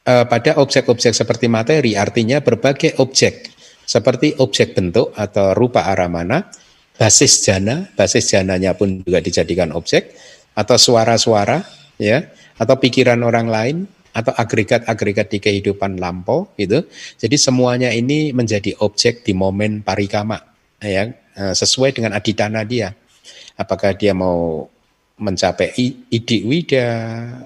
eh, pada objek-objek seperti materi artinya berbagai objek seperti objek bentuk atau rupa aramana, basis jana, basis jananya pun juga dijadikan objek atau suara-suara ya atau pikiran orang lain atau agregat-agregat di kehidupan lampau gitu. Jadi semuanya ini menjadi objek di momen parikama ya sesuai dengan aditana dia. Apakah dia mau mencapai idik wida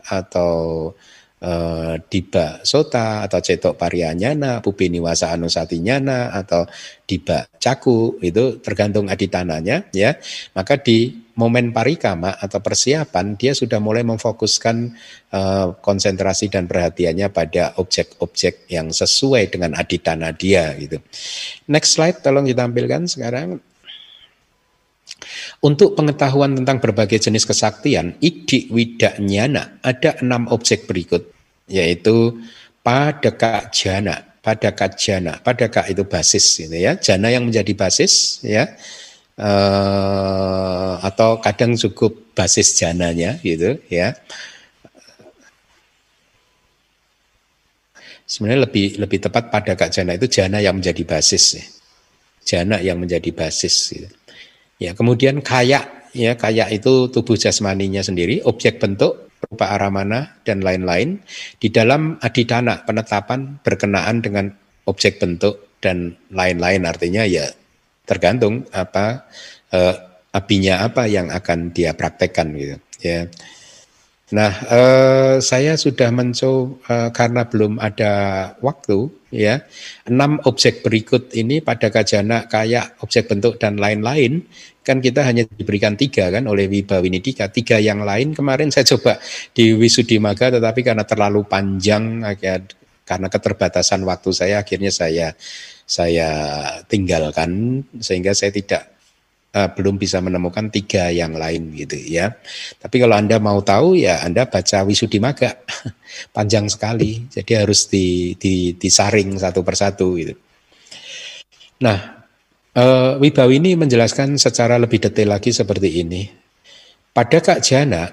atau uh, diba sota atau cetok parianyana, pupini wasa anusatinyana atau diba caku itu tergantung aditananya ya. Maka di momen parikama atau persiapan dia sudah mulai memfokuskan uh, konsentrasi dan perhatiannya pada objek-objek yang sesuai dengan aditana dia gitu. Next slide tolong ditampilkan sekarang. Untuk pengetahuan tentang berbagai jenis kesaktian, idik widak nyana ada enam objek berikut, yaitu padeka jana, padeka jana, padeka itu basis, gitu ya, jana yang menjadi basis, ya, uh, atau kadang cukup basis jananya gitu ya. Sebenarnya lebih lebih tepat pada kak jana itu jana yang menjadi basis ya. Jana yang menjadi basis gitu. Ya, kemudian kayak ya kayak itu tubuh jasmaninya sendiri, objek bentuk, rupa aramana dan lain-lain di dalam adidana penetapan berkenaan dengan objek bentuk dan lain-lain artinya ya tergantung apa uh, apinya apa yang akan dia praktekkan gitu ya. Nah, uh, saya sudah mencoba uh, karena belum ada waktu ya. Enam objek berikut ini pada kajana kayak objek bentuk dan lain-lain kan kita hanya diberikan tiga kan oleh Wibawinidika. Tiga yang lain kemarin saya coba di Wisudimaga tetapi karena terlalu panjang karena keterbatasan waktu saya akhirnya saya saya tinggalkan sehingga saya tidak uh, belum bisa menemukan tiga yang lain gitu ya. Tapi kalau Anda mau tahu ya Anda baca Wisudimaga. Panjang sekali. Jadi harus di, di, disaring satu persatu gitu. Nah, uh, Wibawi ini menjelaskan secara lebih detail lagi seperti ini. Pada Kak Jana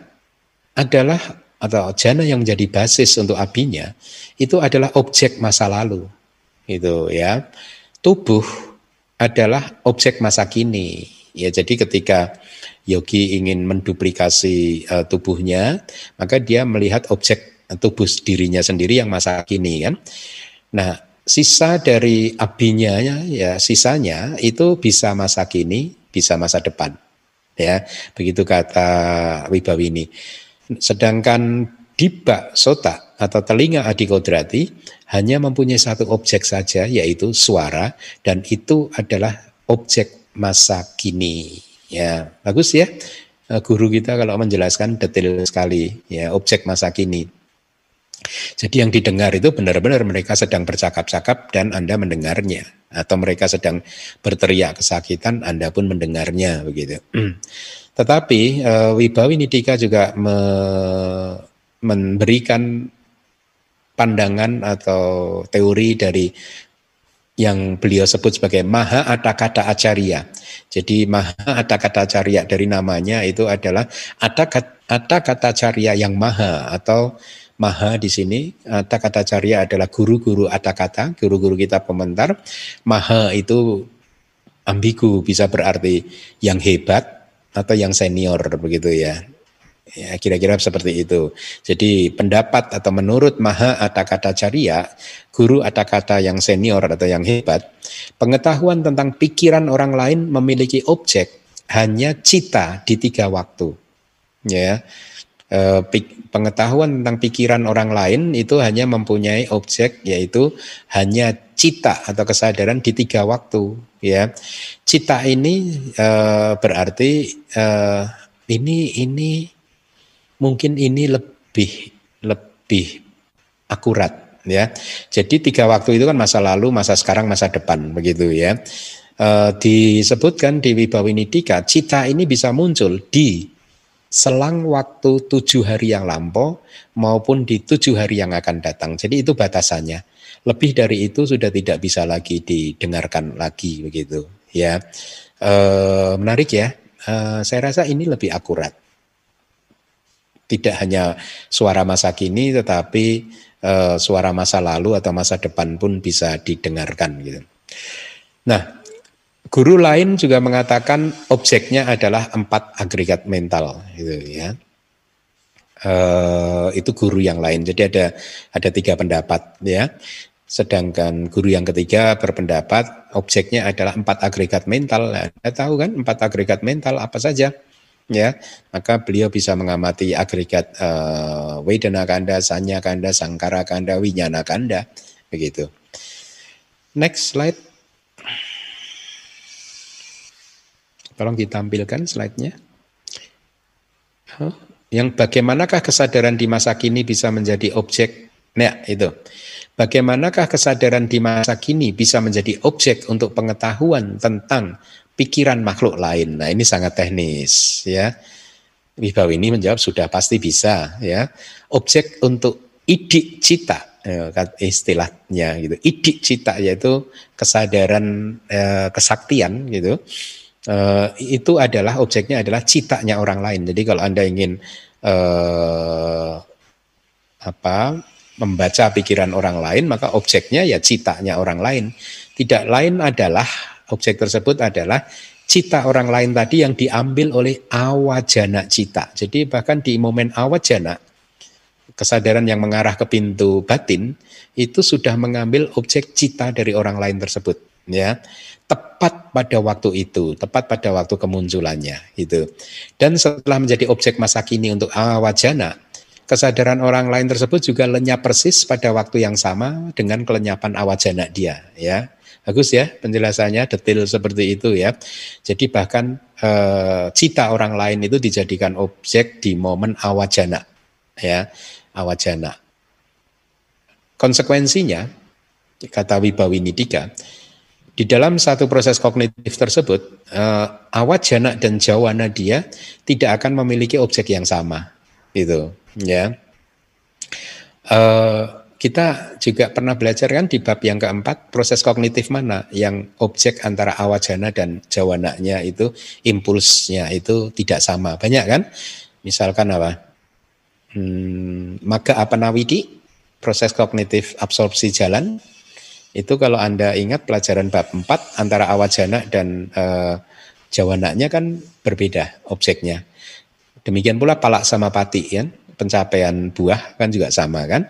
adalah atau jana yang menjadi basis untuk abinya itu adalah objek masa lalu itu ya. Tubuh adalah objek masa kini. Ya, jadi ketika yogi ingin menduplikasi uh, tubuhnya, maka dia melihat objek tubuh dirinya sendiri yang masa kini kan. Nah, sisa dari abinya ya sisanya itu bisa masa kini, bisa masa depan. Ya, begitu kata Wibawini. Sedangkan dibak sota atau telinga adikodrati hanya mempunyai satu objek saja yaitu suara dan itu adalah objek masa kini. Ya, bagus ya. Eh, guru kita kalau menjelaskan detail sekali ya objek masa kini. Jadi yang didengar itu benar-benar mereka sedang bercakap-cakap dan Anda mendengarnya atau mereka sedang berteriak kesakitan Anda pun mendengarnya begitu. Tetapi uh, Wibawi Nidika juga me memberikan pandangan atau teori dari yang beliau sebut sebagai Maha Atakata Acarya. Jadi Maha Atakata Acarya dari namanya itu adalah Atakata Acarya yang Maha atau Maha di sini. Kata-kata Carya adalah guru-guru kata-kata, guru-guru kita komentar. Maha itu ambigu bisa berarti yang hebat atau yang senior begitu ya. Ya, kira-kira seperti itu. Jadi pendapat atau menurut Maha Atakata Carya, guru Atakata yang senior atau yang hebat, pengetahuan tentang pikiran orang lain memiliki objek hanya cita di tiga waktu. Ya, e, pengetahuan tentang pikiran orang lain itu hanya mempunyai objek yaitu hanya cita atau kesadaran di tiga waktu. Ya, cita ini e, berarti e, ini ini mungkin ini lebih lebih akurat ya. Jadi tiga waktu itu kan masa lalu, masa sekarang, masa depan begitu ya. E, disebutkan di Wibawinidika, cita ini bisa muncul di selang waktu tujuh hari yang lampau maupun di tujuh hari yang akan datang. Jadi itu batasannya. Lebih dari itu sudah tidak bisa lagi didengarkan lagi begitu ya. E, menarik ya. E, saya rasa ini lebih akurat tidak hanya suara masa kini tetapi uh, suara masa lalu atau masa depan pun bisa didengarkan gitu. Nah, guru lain juga mengatakan objeknya adalah empat agregat mental gitu ya. Uh, itu guru yang lain. Jadi ada ada tiga pendapat ya. Sedangkan guru yang ketiga berpendapat objeknya adalah empat agregat mental. Anda tahu kan empat agregat mental apa saja? Ya maka beliau bisa mengamati agregat uh, Wedana Kanda, Sanya Kanda, Sangkara Kanda, Winyana Kanda begitu. Next slide. Tolong ditampilkan slide-nya. Huh? Yang bagaimanakah kesadaran di masa kini bisa menjadi objek? Nah, itu. Bagaimanakah kesadaran di masa kini bisa menjadi objek untuk pengetahuan tentang pikiran makhluk lain. Nah, ini sangat teknis ya. Wibawa ini menjawab sudah pasti bisa ya. Objek untuk idik cita ya, istilahnya gitu. Idik cita yaitu kesadaran eh, kesaktian gitu. Eh, itu adalah objeknya adalah citanya orang lain. Jadi kalau Anda ingin eh, apa membaca pikiran orang lain, maka objeknya ya citanya orang lain. Tidak lain adalah objek tersebut adalah cita orang lain tadi yang diambil oleh awajana cita. Jadi bahkan di momen awajana, kesadaran yang mengarah ke pintu batin, itu sudah mengambil objek cita dari orang lain tersebut. ya Tepat pada waktu itu, tepat pada waktu kemunculannya. itu. Dan setelah menjadi objek masa kini untuk awajana, kesadaran orang lain tersebut juga lenyap persis pada waktu yang sama dengan kelenyapan awajana dia. ya Bagus ya penjelasannya detail seperti itu ya. Jadi bahkan e, cita orang lain itu dijadikan objek di momen awajana ya, awajana. Konsekuensinya kata Wibawinidika di dalam satu proses kognitif tersebut e, awajana dan jawana dia tidak akan memiliki objek yang sama itu ya. E, kita juga pernah belajar kan di bab yang keempat proses kognitif mana yang objek antara awajana dan jawananya itu impulsnya itu tidak sama. Banyak kan? Misalkan apa? Hmm, maka apa nawidi proses kognitif absorpsi jalan. Itu kalau anda ingat pelajaran bab 4 antara awajana dan uh, jawananya kan berbeda objeknya. Demikian pula palak sama pati kan pencapaian buah kan juga sama kan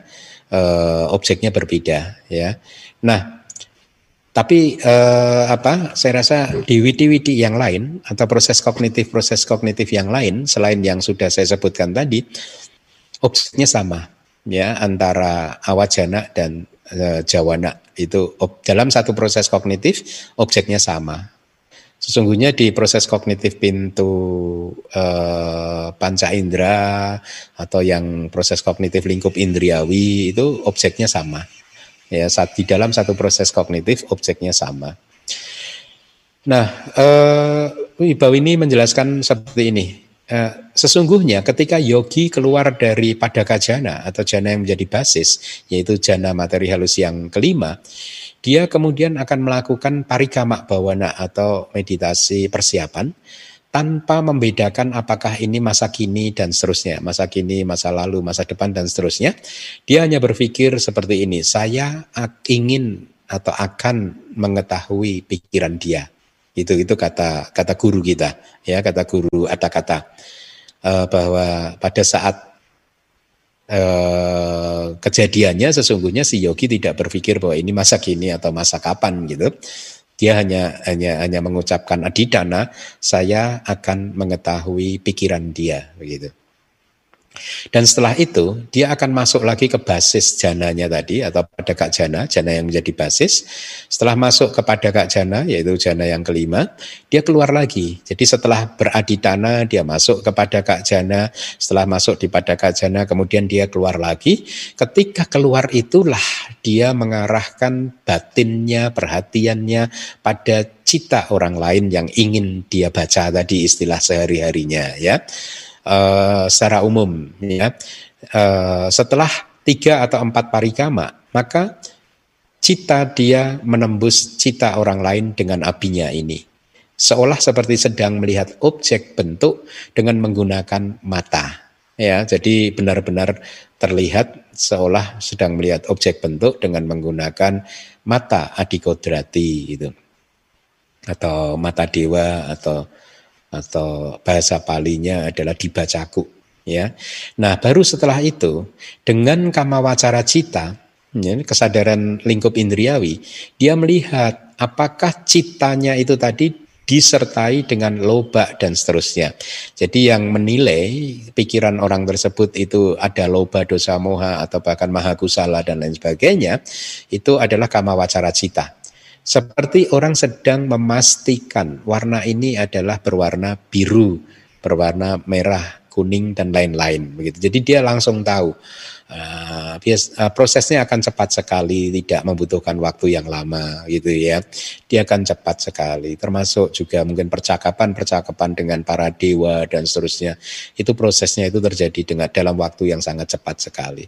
uh, objeknya berbeda ya. Nah, tapi uh, apa? Saya rasa di widi-widi yang lain atau proses kognitif proses kognitif yang lain selain yang sudah saya sebutkan tadi, objeknya sama ya antara awajana dan uh, jawana itu dalam satu proses kognitif objeknya sama Sesungguhnya di proses kognitif pintu eh, panca indera atau yang proses kognitif lingkup indriawi itu objeknya sama. Ya, saat di dalam satu proses kognitif objeknya sama. Nah, eh, Ibu ini menjelaskan seperti ini. Eh, sesungguhnya ketika yogi keluar dari padaka jana atau jana yang menjadi basis, yaitu jana materi halus yang kelima, dia kemudian akan melakukan parikama bawana atau meditasi persiapan tanpa membedakan apakah ini masa kini dan seterusnya, masa kini, masa lalu, masa depan dan seterusnya. Dia hanya berpikir seperti ini, saya ingin atau akan mengetahui pikiran dia. Itu itu kata kata guru kita, ya kata guru ada kata uh, bahwa pada saat uh, kejadiannya sesungguhnya si yogi tidak berpikir bahwa ini masa kini atau masa kapan gitu dia hanya hanya hanya mengucapkan adidana, saya akan mengetahui pikiran dia begitu. Dan setelah itu dia akan masuk lagi ke basis jananya tadi atau pada kak jana, jana yang menjadi basis. Setelah masuk kepada kak jana yaitu jana yang kelima, dia keluar lagi. Jadi setelah beraditana dia masuk kepada kak jana, setelah masuk di pada kak jana kemudian dia keluar lagi. Ketika keluar itulah dia mengarahkan batinnya, perhatiannya pada cita orang lain yang ingin dia baca tadi istilah sehari-harinya ya uh, secara umum ya. Uh, setelah tiga atau empat parikama maka cita dia menembus cita orang lain dengan apinya ini. Seolah seperti sedang melihat objek bentuk dengan menggunakan mata ya. Jadi benar-benar terlihat seolah sedang melihat objek bentuk dengan menggunakan mata adikodrati itu atau mata dewa atau atau bahasa palinya adalah dibacaku ya. Nah, baru setelah itu dengan kama wacara cita ya, kesadaran lingkup indriawi, dia melihat apakah citanya itu tadi disertai dengan loba dan seterusnya. Jadi yang menilai pikiran orang tersebut itu ada loba, dosa, moha atau bahkan maha kusala dan lain sebagainya, itu adalah kama wacara cita. Seperti orang sedang memastikan warna ini adalah berwarna biru, berwarna merah, kuning dan lain-lain begitu. Jadi dia langsung tahu Bias, uh, prosesnya akan cepat sekali, tidak membutuhkan waktu yang lama gitu ya. Dia akan cepat sekali, termasuk juga mungkin percakapan-percakapan dengan para dewa dan seterusnya. Itu prosesnya itu terjadi dengan dalam waktu yang sangat cepat sekali.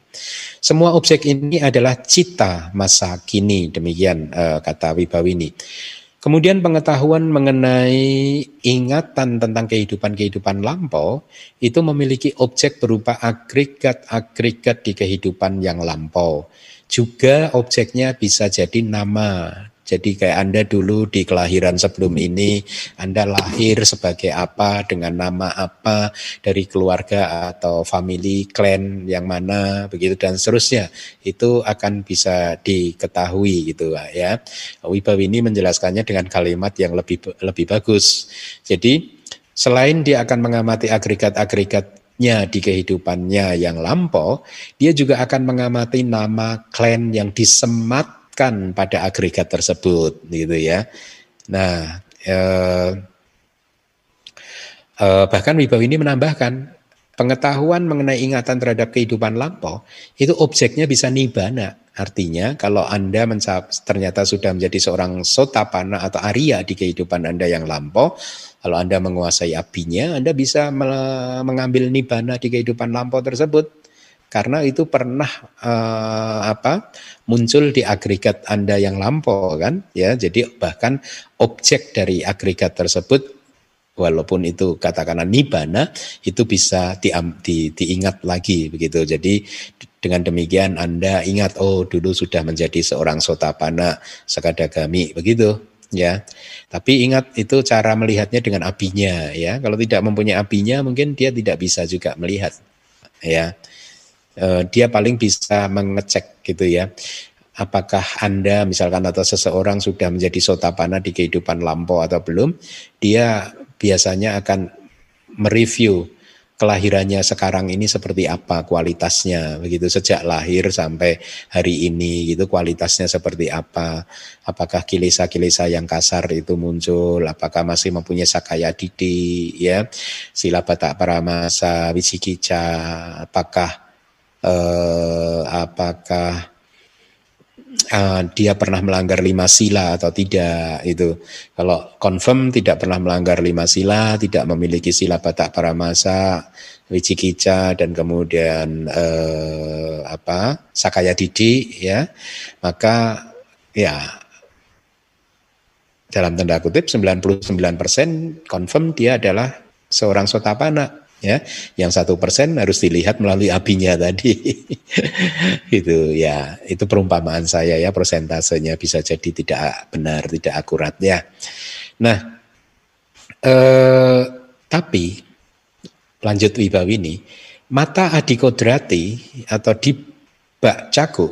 Semua objek ini adalah cita masa kini, demikian uh, kata Wibawini. Kemudian pengetahuan mengenai ingatan tentang kehidupan-kehidupan lampau itu memiliki objek berupa agregat-agregat di kehidupan yang lampau. Juga objeknya bisa jadi nama jadi kayak Anda dulu di kelahiran sebelum ini, Anda lahir sebagai apa, dengan nama apa, dari keluarga atau family, clan yang mana, begitu dan seterusnya. Itu akan bisa diketahui gitu ya. Wibawi ini menjelaskannya dengan kalimat yang lebih lebih bagus. Jadi selain dia akan mengamati agregat-agregatnya di kehidupannya yang lampau, dia juga akan mengamati nama klan yang disemat kan pada agregat tersebut gitu ya. Nah, eh, eh, bahkan Wibawa ini menambahkan pengetahuan mengenai ingatan terhadap kehidupan lampau itu objeknya bisa nibana. Artinya kalau Anda ternyata sudah menjadi seorang sotapana atau Arya di kehidupan Anda yang lampau, kalau Anda menguasai apinya, Anda bisa mengambil nibana di kehidupan lampau tersebut karena itu pernah uh, apa muncul di agregat Anda yang lampau kan ya jadi bahkan objek dari agregat tersebut walaupun itu katakanlah nibana itu bisa di, di, diingat lagi begitu jadi dengan demikian Anda ingat oh dulu sudah menjadi seorang sotapana sekadagami begitu ya. Tapi ingat itu cara melihatnya dengan apinya ya. Kalau tidak mempunyai apinya mungkin dia tidak bisa juga melihat ya uh, dia paling bisa mengecek gitu ya apakah Anda misalkan atau seseorang sudah menjadi sotapana di kehidupan lampau atau belum, dia biasanya akan mereview kelahirannya sekarang ini seperti apa kualitasnya begitu. Sejak lahir sampai hari ini gitu kualitasnya seperti apa apakah kilesa-kilesa yang kasar itu muncul apakah masih mempunyai sakaya didi ya sila batak paramasa wicikica apakah eh, apakah uh, dia pernah melanggar lima sila atau tidak itu. Kalau confirm tidak pernah melanggar lima sila tidak memiliki sila batak paramasa wicikica dan kemudian eh, apa sakaya didi ya. Maka ya dalam tanda kutip 99% confirm dia adalah seorang sotapana ya. Yang satu persen harus dilihat melalui apinya tadi. Itu ya. Itu perumpamaan saya ya persentasenya bisa jadi tidak benar tidak akurat ya. Nah eh, tapi lanjut wibawi ini mata adikodrati atau di bak caku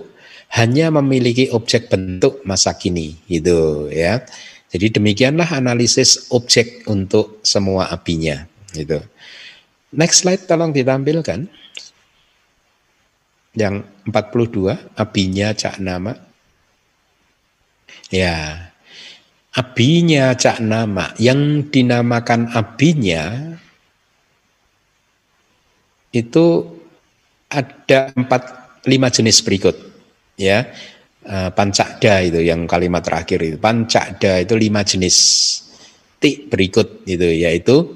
hanya memiliki objek bentuk masa kini gitu ya. Jadi demikianlah analisis objek untuk semua apinya gitu Next slide tolong ditampilkan. Yang 42, abinya cak nama. Ya, abinya cak nama. Yang dinamakan abinya itu ada empat lima jenis berikut ya eh, pancakda itu yang kalimat terakhir itu pancakda itu lima jenis tik berikut itu yaitu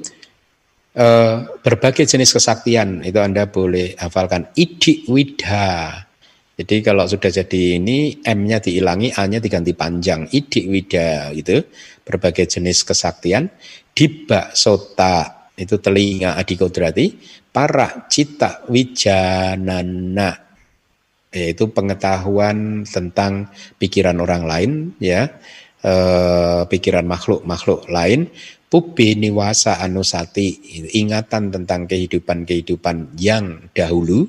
uh, berbagai jenis kesaktian itu Anda boleh hafalkan idik widha. Jadi kalau sudah jadi ini M-nya diilangi, A-nya diganti panjang. Idik wida itu berbagai jenis kesaktian. Dibak sota itu telinga adikodrati. Para cita wijanana yaitu pengetahuan tentang pikiran orang lain ya eh, pikiran makhluk makhluk lain Pubi niwasa anusati, ingatan tentang kehidupan-kehidupan yang dahulu,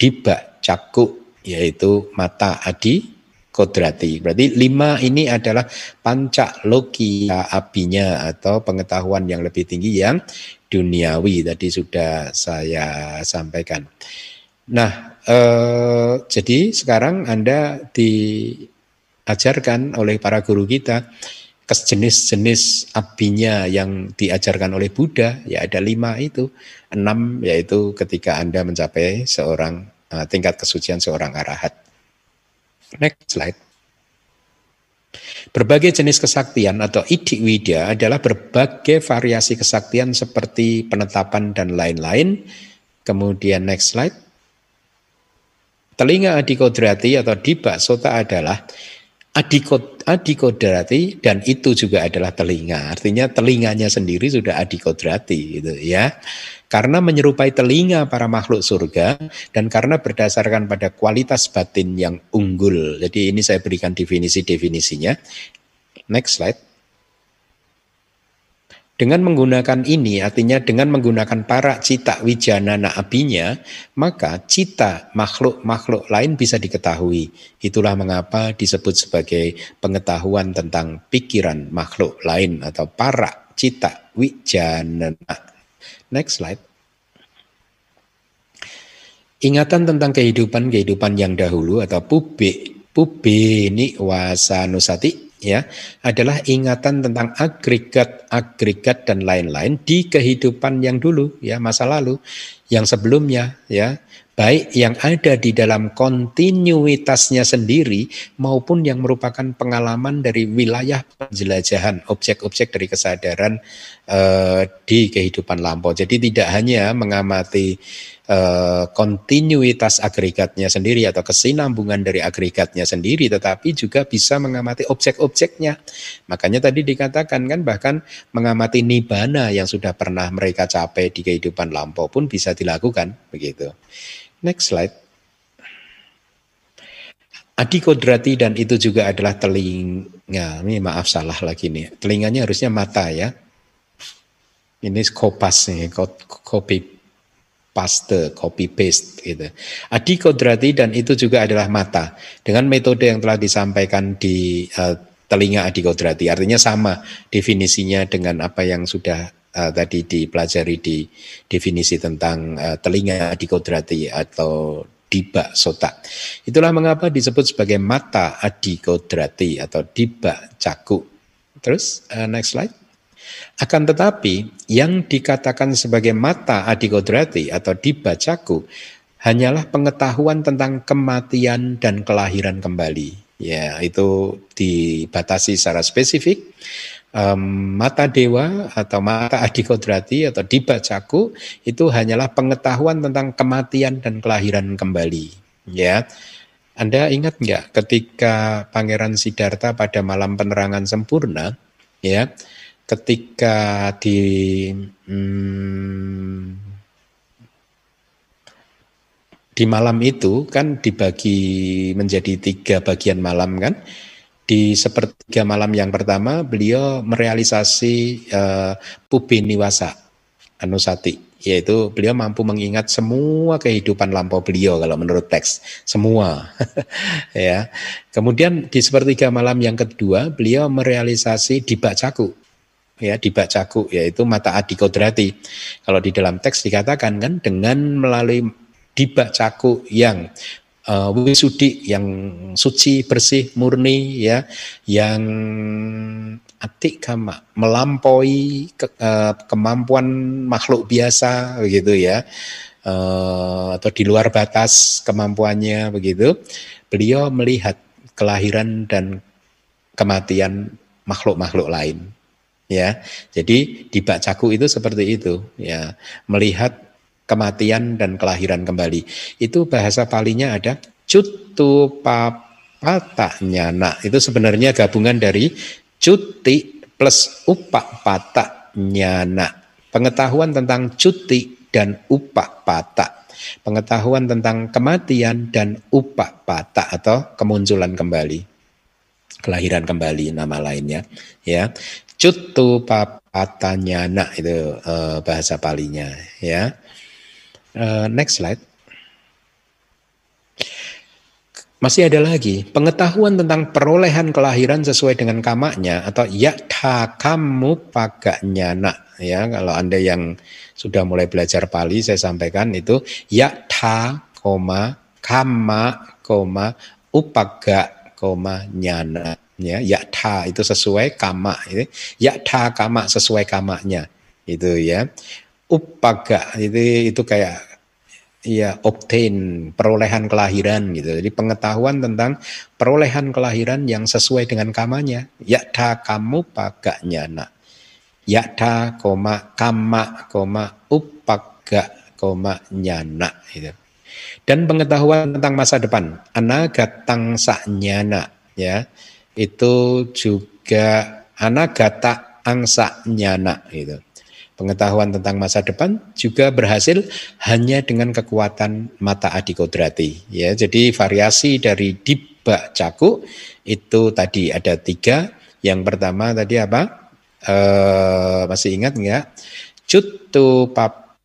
dibak cakuk, yaitu mata adi kodrati. Berarti lima ini adalah pancak logia abinya atau pengetahuan yang lebih tinggi yang duniawi. Tadi sudah saya sampaikan. Nah, eh, jadi sekarang Anda diajarkan oleh para guru kita jenis-jenis abinya yang diajarkan oleh Buddha ya ada lima itu enam yaitu ketika anda mencapai seorang uh, tingkat kesucian seorang arahat next slide Berbagai jenis kesaktian atau idik widya adalah berbagai variasi kesaktian seperti penetapan dan lain-lain. Kemudian next slide. Telinga adikodrati atau diba sota adalah adikod, adikodrati dan itu juga adalah telinga. Artinya telinganya sendiri sudah adikodrati gitu ya. Karena menyerupai telinga para makhluk surga dan karena berdasarkan pada kualitas batin yang unggul. Jadi ini saya berikan definisi-definisinya. Next slide. Dengan menggunakan ini, artinya dengan menggunakan para cita wijanana abinya, maka cita makhluk-makhluk lain bisa diketahui. Itulah mengapa disebut sebagai pengetahuan tentang pikiran makhluk lain atau para cita wijanana. Next slide. Ingatan tentang kehidupan-kehidupan yang dahulu atau pube, pube ni wasanusati ya adalah ingatan tentang agregat-agregat dan lain-lain di kehidupan yang dulu ya masa lalu yang sebelumnya ya baik yang ada di dalam kontinuitasnya sendiri maupun yang merupakan pengalaman dari wilayah penjelajahan objek-objek dari kesadaran uh, di kehidupan lampau. Jadi tidak hanya mengamati uh, kontinuitas agregatnya sendiri atau kesinambungan dari agregatnya sendiri, tetapi juga bisa mengamati objek-objeknya. Makanya tadi dikatakan kan bahkan mengamati nibana yang sudah pernah mereka capai di kehidupan lampau pun bisa dilakukan begitu. Next slide. Adikodrati dan itu juga adalah telinga. Ini maaf salah lagi nih. Telinganya harusnya mata ya. Ini kopas nih, copy paste, copy paste gitu. Adikodrati dan itu juga adalah mata. Dengan metode yang telah disampaikan di uh, telinga adikodrati. Artinya sama definisinya dengan apa yang sudah uh, tadi dipelajari di definisi tentang uh, telinga adikodrati atau diba sota. Itulah mengapa disebut sebagai mata adikodrati atau diba caku. Terus uh, next slide. Akan tetapi yang dikatakan sebagai mata adikodrati atau diba caku hanyalah pengetahuan tentang kematian dan kelahiran kembali. Ya, itu dibatasi secara spesifik um, mata dewa atau mata adikodrati atau dibacaku itu hanyalah pengetahuan tentang kematian dan kelahiran kembali. Ya, Anda ingat nggak ketika Pangeran Siddhartha pada malam penerangan sempurna ya ketika di hmm, di malam itu kan dibagi menjadi tiga bagian malam kan. Di sepertiga malam yang pertama beliau merealisasi uh, pubiniwasa anusati yaitu beliau mampu mengingat semua kehidupan lampau beliau kalau menurut teks semua. Ya. Kemudian di sepertiga malam yang kedua beliau merealisasi dibacaku ya dibacaku yaitu mata adikodrati kalau di dalam teks dikatakan kan dengan melalui dibacaku yang uh, wisudi yang suci bersih murni ya yang atik kama melampaui ke, uh, kemampuan makhluk biasa begitu ya uh, atau di luar batas kemampuannya begitu. Beliau melihat kelahiran dan kematian makhluk-makhluk lain ya jadi di Bacaku itu seperti itu ya melihat kematian dan kelahiran kembali. Itu bahasa palinya ada cutu papata nyana. Itu sebenarnya gabungan dari cuti plus upak nyana. Pengetahuan tentang cuti dan upak pata. Pengetahuan tentang kematian dan upak pata atau kemunculan kembali. Kelahiran kembali nama lainnya. ya Cutu papata nyana itu uh, bahasa palinya ya. Uh, next slide. Masih ada lagi pengetahuan tentang perolehan kelahiran sesuai dengan kamaknya atau yakta kamu pagaknya nak ya. Kalau anda yang sudah mulai belajar Pali saya sampaikan itu yakta koma kama koma upaga koma nyana ya yakta itu sesuai kama ini yakta kama sesuai kamaknya itu ya upaga itu itu kayak ya obtain perolehan kelahiran gitu. Jadi pengetahuan tentang perolehan kelahiran yang sesuai dengan kamanya. Yakta kamu pagaknya nak. Yakta koma kama koma upaga koma nyana gitu. Dan pengetahuan tentang masa depan, anagatang nyana ya. Itu juga anagata angsa nyana gitu. Pengetahuan tentang masa depan juga berhasil hanya dengan kekuatan mata adikodrati. Ya, jadi variasi dari diba caku itu tadi ada tiga. Yang pertama tadi apa? E, masih ingat enggak? Cutu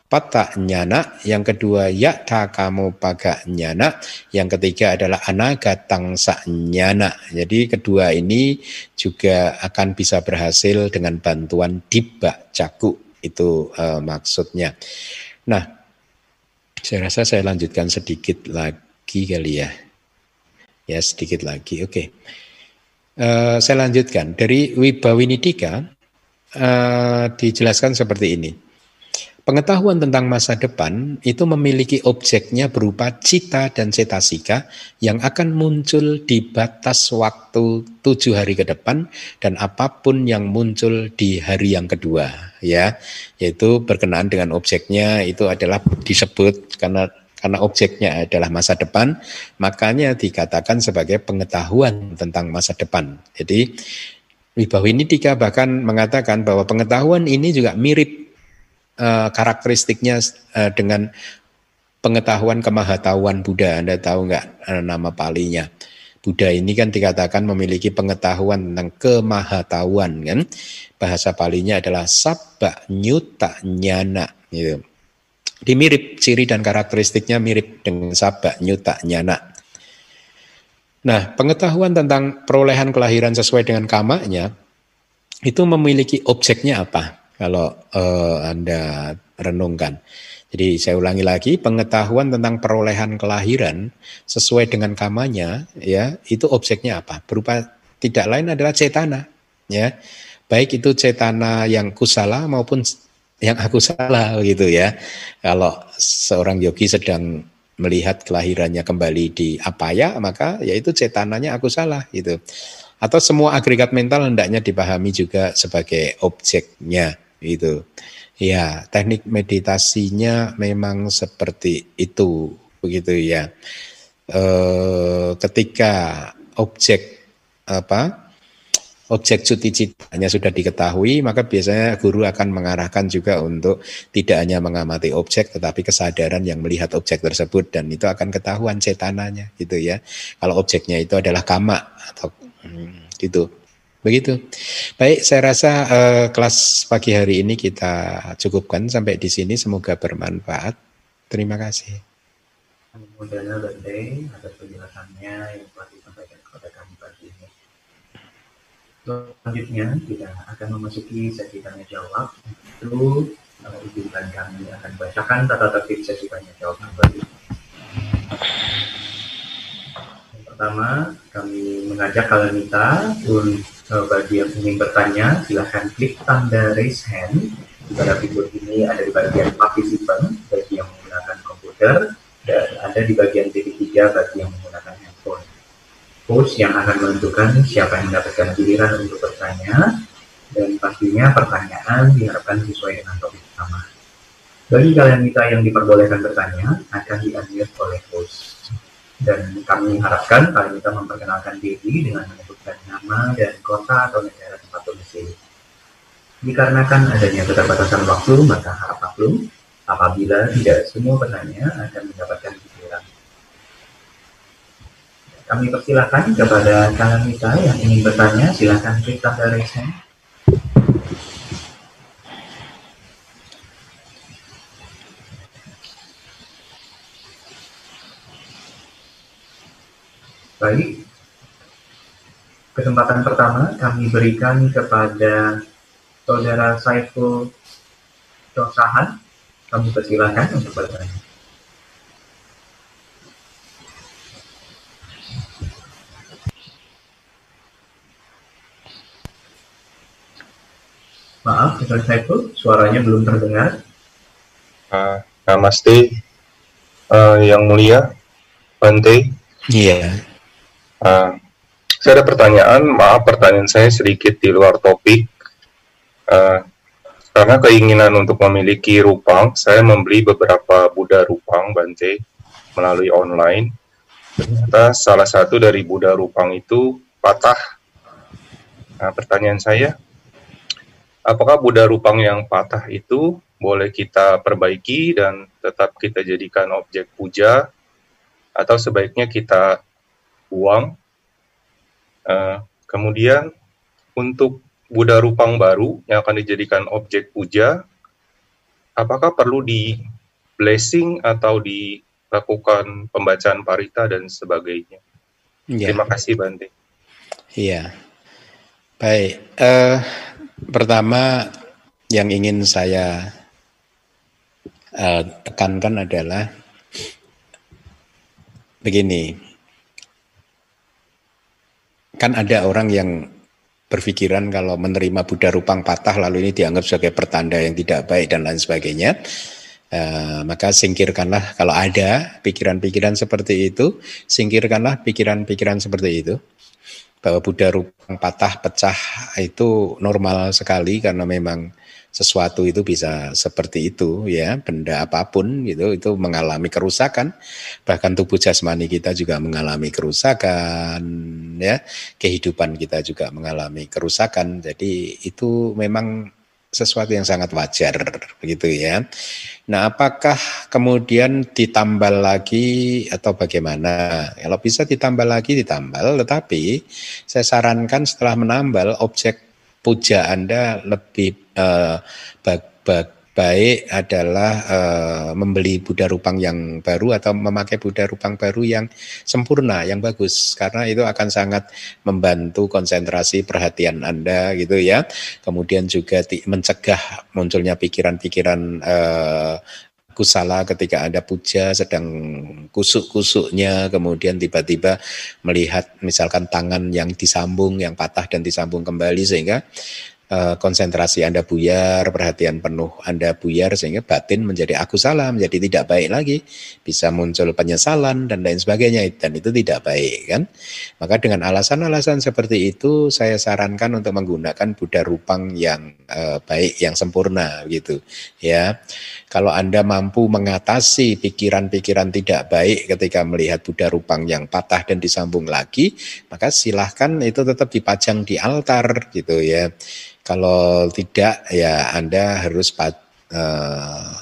pata nyana, yang kedua yakta kamu paga nyana, yang ketiga adalah anagatang nyana. Jadi kedua ini juga akan bisa berhasil dengan bantuan diba caku itu uh, maksudnya. Nah, saya rasa saya lanjutkan sedikit lagi kali ya. Ya, sedikit lagi. Oke. Okay. Uh, eh, saya lanjutkan. Dari Wibawinidika uh, dijelaskan seperti ini. Pengetahuan tentang masa depan itu memiliki objeknya berupa cita dan cetasika yang akan muncul di batas waktu tujuh hari ke depan dan apa pun yang muncul di hari yang kedua, ya, yaitu berkenaan dengan objeknya itu adalah disebut karena karena objeknya adalah masa depan, makanya dikatakan sebagai pengetahuan tentang masa depan. Jadi Wibawini Dika bahkan mengatakan bahwa pengetahuan ini juga mirip uh, karakteristiknya uh, dengan pengetahuan kemahatauan Buddha. Anda tahu nggak uh, nama palinya? Buddha ini kan dikatakan memiliki pengetahuan tentang kemahatauan kan. Bahasa palinya adalah sabba nyuta nyana gitu. Dimirip ciri dan karakteristiknya mirip dengan sabba nyuta nyana. Nah, pengetahuan tentang perolehan kelahiran sesuai dengan kamanya itu memiliki objeknya apa? Kalau uh, Anda renungkan. Jadi saya ulangi lagi, pengetahuan tentang perolehan kelahiran sesuai dengan kamanya, ya itu objeknya apa? Berupa tidak lain adalah cetana, ya. Baik itu cetana yang kusala maupun yang aku salah gitu ya. Kalau seorang yogi sedang melihat kelahirannya kembali di apa ya, maka yaitu cetananya aku salah gitu. Atau semua agregat mental hendaknya dipahami juga sebagai objeknya itu. Ya, teknik meditasinya memang seperti itu, begitu ya. E, ketika objek apa objek cuti citanya sudah diketahui, maka biasanya guru akan mengarahkan juga untuk tidak hanya mengamati objek, tetapi kesadaran yang melihat objek tersebut dan itu akan ketahuan cetananya, gitu ya. Kalau objeknya itu adalah kama atau hmm, gitu. Begitu. Baik, saya rasa uh, kelas pagi hari ini kita cukupkan sampai di sini. Semoga bermanfaat. Terima kasih. Bande atas penjelasannya yang telah disampaikan kepada kami pagi ini. Selanjutnya kita akan memasuki sesi tanya jawab. Itu uh, izinkan kami akan bacakan tata tertib sesi tanya jawab kembali. Yang pertama, kami mengajak kalian minta untuk bagi yang ingin bertanya, silahkan klik tanda raise hand. Pada fitur ini ada di bagian participant bagi yang menggunakan komputer dan ada di bagian titik tiga bagi yang menggunakan handphone. Host yang akan menentukan siapa yang mendapatkan giliran untuk bertanya dan pastinya pertanyaan diharapkan sesuai dengan topik utama. Bagi kalian kita yang diperbolehkan bertanya akan di-unmute oleh host. Dan kami harapkan kalian kita memperkenalkan diri dengan menyebutkan nama dan kota atau negara tempat domisili. Dikarenakan adanya keterbatasan waktu, maka harap maklum apabila tidak semua penanya akan mendapatkan giliran. Kami persilahkan kepada kalian kita yang ingin bertanya, silahkan klik tanda raise. Baik, kesempatan pertama kami berikan kepada saudara Saiful Dosahan. Kami persilahkan untuk bertanya. Maaf, saudara Saiful, suaranya belum terdengar. Uh, namaste, uh, yang mulia, Bante. Iya. Uh, saya ada pertanyaan, maaf pertanyaan saya sedikit di luar topik. Uh, karena keinginan untuk memiliki rupang, saya membeli beberapa Buddha rupang Bante melalui online. Ternyata salah satu dari Buddha rupang itu patah. Nah, pertanyaan saya, apakah Buddha rupang yang patah itu boleh kita perbaiki dan tetap kita jadikan objek puja atau sebaiknya kita buang? Uh, kemudian untuk Buddha Rupang baru yang akan dijadikan objek puja, apakah perlu di blessing atau dilakukan pembacaan parita dan sebagainya? Ya. Terima kasih Bante. Iya. Baik. Uh, pertama yang ingin saya uh, tekankan adalah begini. Kan ada orang yang berpikiran kalau menerima Buddha rupang patah lalu ini dianggap sebagai pertanda yang tidak baik dan lain sebagainya. Uh, maka singkirkanlah kalau ada pikiran-pikiran seperti itu, singkirkanlah pikiran-pikiran seperti itu. Bahwa Buddha rupang patah, pecah itu normal sekali karena memang sesuatu itu bisa seperti itu ya benda apa pun gitu itu mengalami kerusakan bahkan tubuh jasmani kita juga mengalami kerusakan ya kehidupan kita juga mengalami kerusakan jadi itu memang sesuatu yang sangat wajar begitu ya. Nah, apakah kemudian ditambal lagi atau bagaimana? Kalau bisa ditambal lagi ditambal, tetapi saya sarankan setelah menambal objek puja Anda lebih uh, baik adalah uh, membeli Buddha Rupang yang baru atau memakai Buddha Rupang baru yang sempurna, yang bagus karena itu akan sangat membantu konsentrasi perhatian Anda gitu ya. Kemudian juga mencegah munculnya pikiran-pikiran uh, kusala ketika ada puja sedang kusuk-kusuknya kemudian tiba-tiba melihat misalkan tangan yang disambung yang patah dan disambung kembali sehingga uh, konsentrasi Anda buyar, perhatian penuh Anda buyar sehingga batin menjadi aku salah, menjadi tidak baik lagi, bisa muncul penyesalan dan lain sebagainya dan itu tidak baik kan. Maka dengan alasan-alasan seperti itu saya sarankan untuk menggunakan Buddha Rupang yang uh, baik, yang sempurna gitu ya. Kalau Anda mampu mengatasi pikiran-pikiran tidak baik ketika melihat Buddha Rupang yang patah dan disambung lagi, maka silahkan itu tetap dipajang di altar gitu ya. Kalau tidak ya Anda harus uh,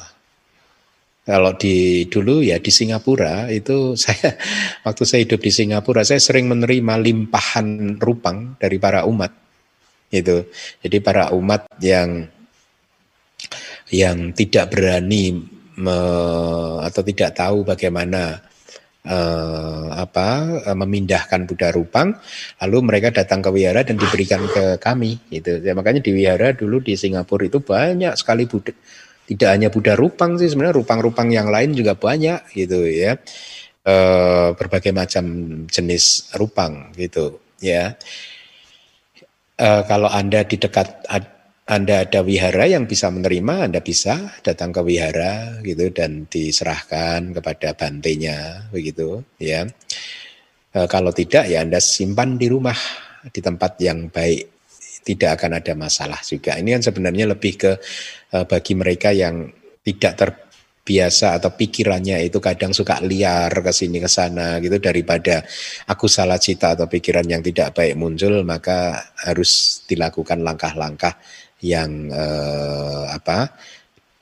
kalau di dulu ya di Singapura itu saya waktu saya hidup di Singapura saya sering menerima limpahan rupang dari para umat itu. Jadi para umat yang yang tidak berani me, atau tidak tahu bagaimana uh, apa uh, memindahkan Buddha Rupang lalu mereka datang ke wihara dan diberikan ke kami gitu. Ya, makanya di wihara dulu di Singapura itu banyak sekali Buddha tidak hanya Buddha Rupang sih sebenarnya rupang-rupang yang lain juga banyak gitu ya. Uh, berbagai macam jenis rupang gitu ya. Uh, kalau anda di dekat anda ada wihara yang bisa menerima, Anda bisa datang ke wihara gitu dan diserahkan kepada bantenya begitu ya. E, kalau tidak ya Anda simpan di rumah di tempat yang baik tidak akan ada masalah juga. Ini kan sebenarnya lebih ke e, bagi mereka yang tidak terbiasa atau pikirannya itu kadang suka liar ke sini ke sana gitu daripada aku salah cita atau pikiran yang tidak baik muncul maka harus dilakukan langkah-langkah yang eh, apa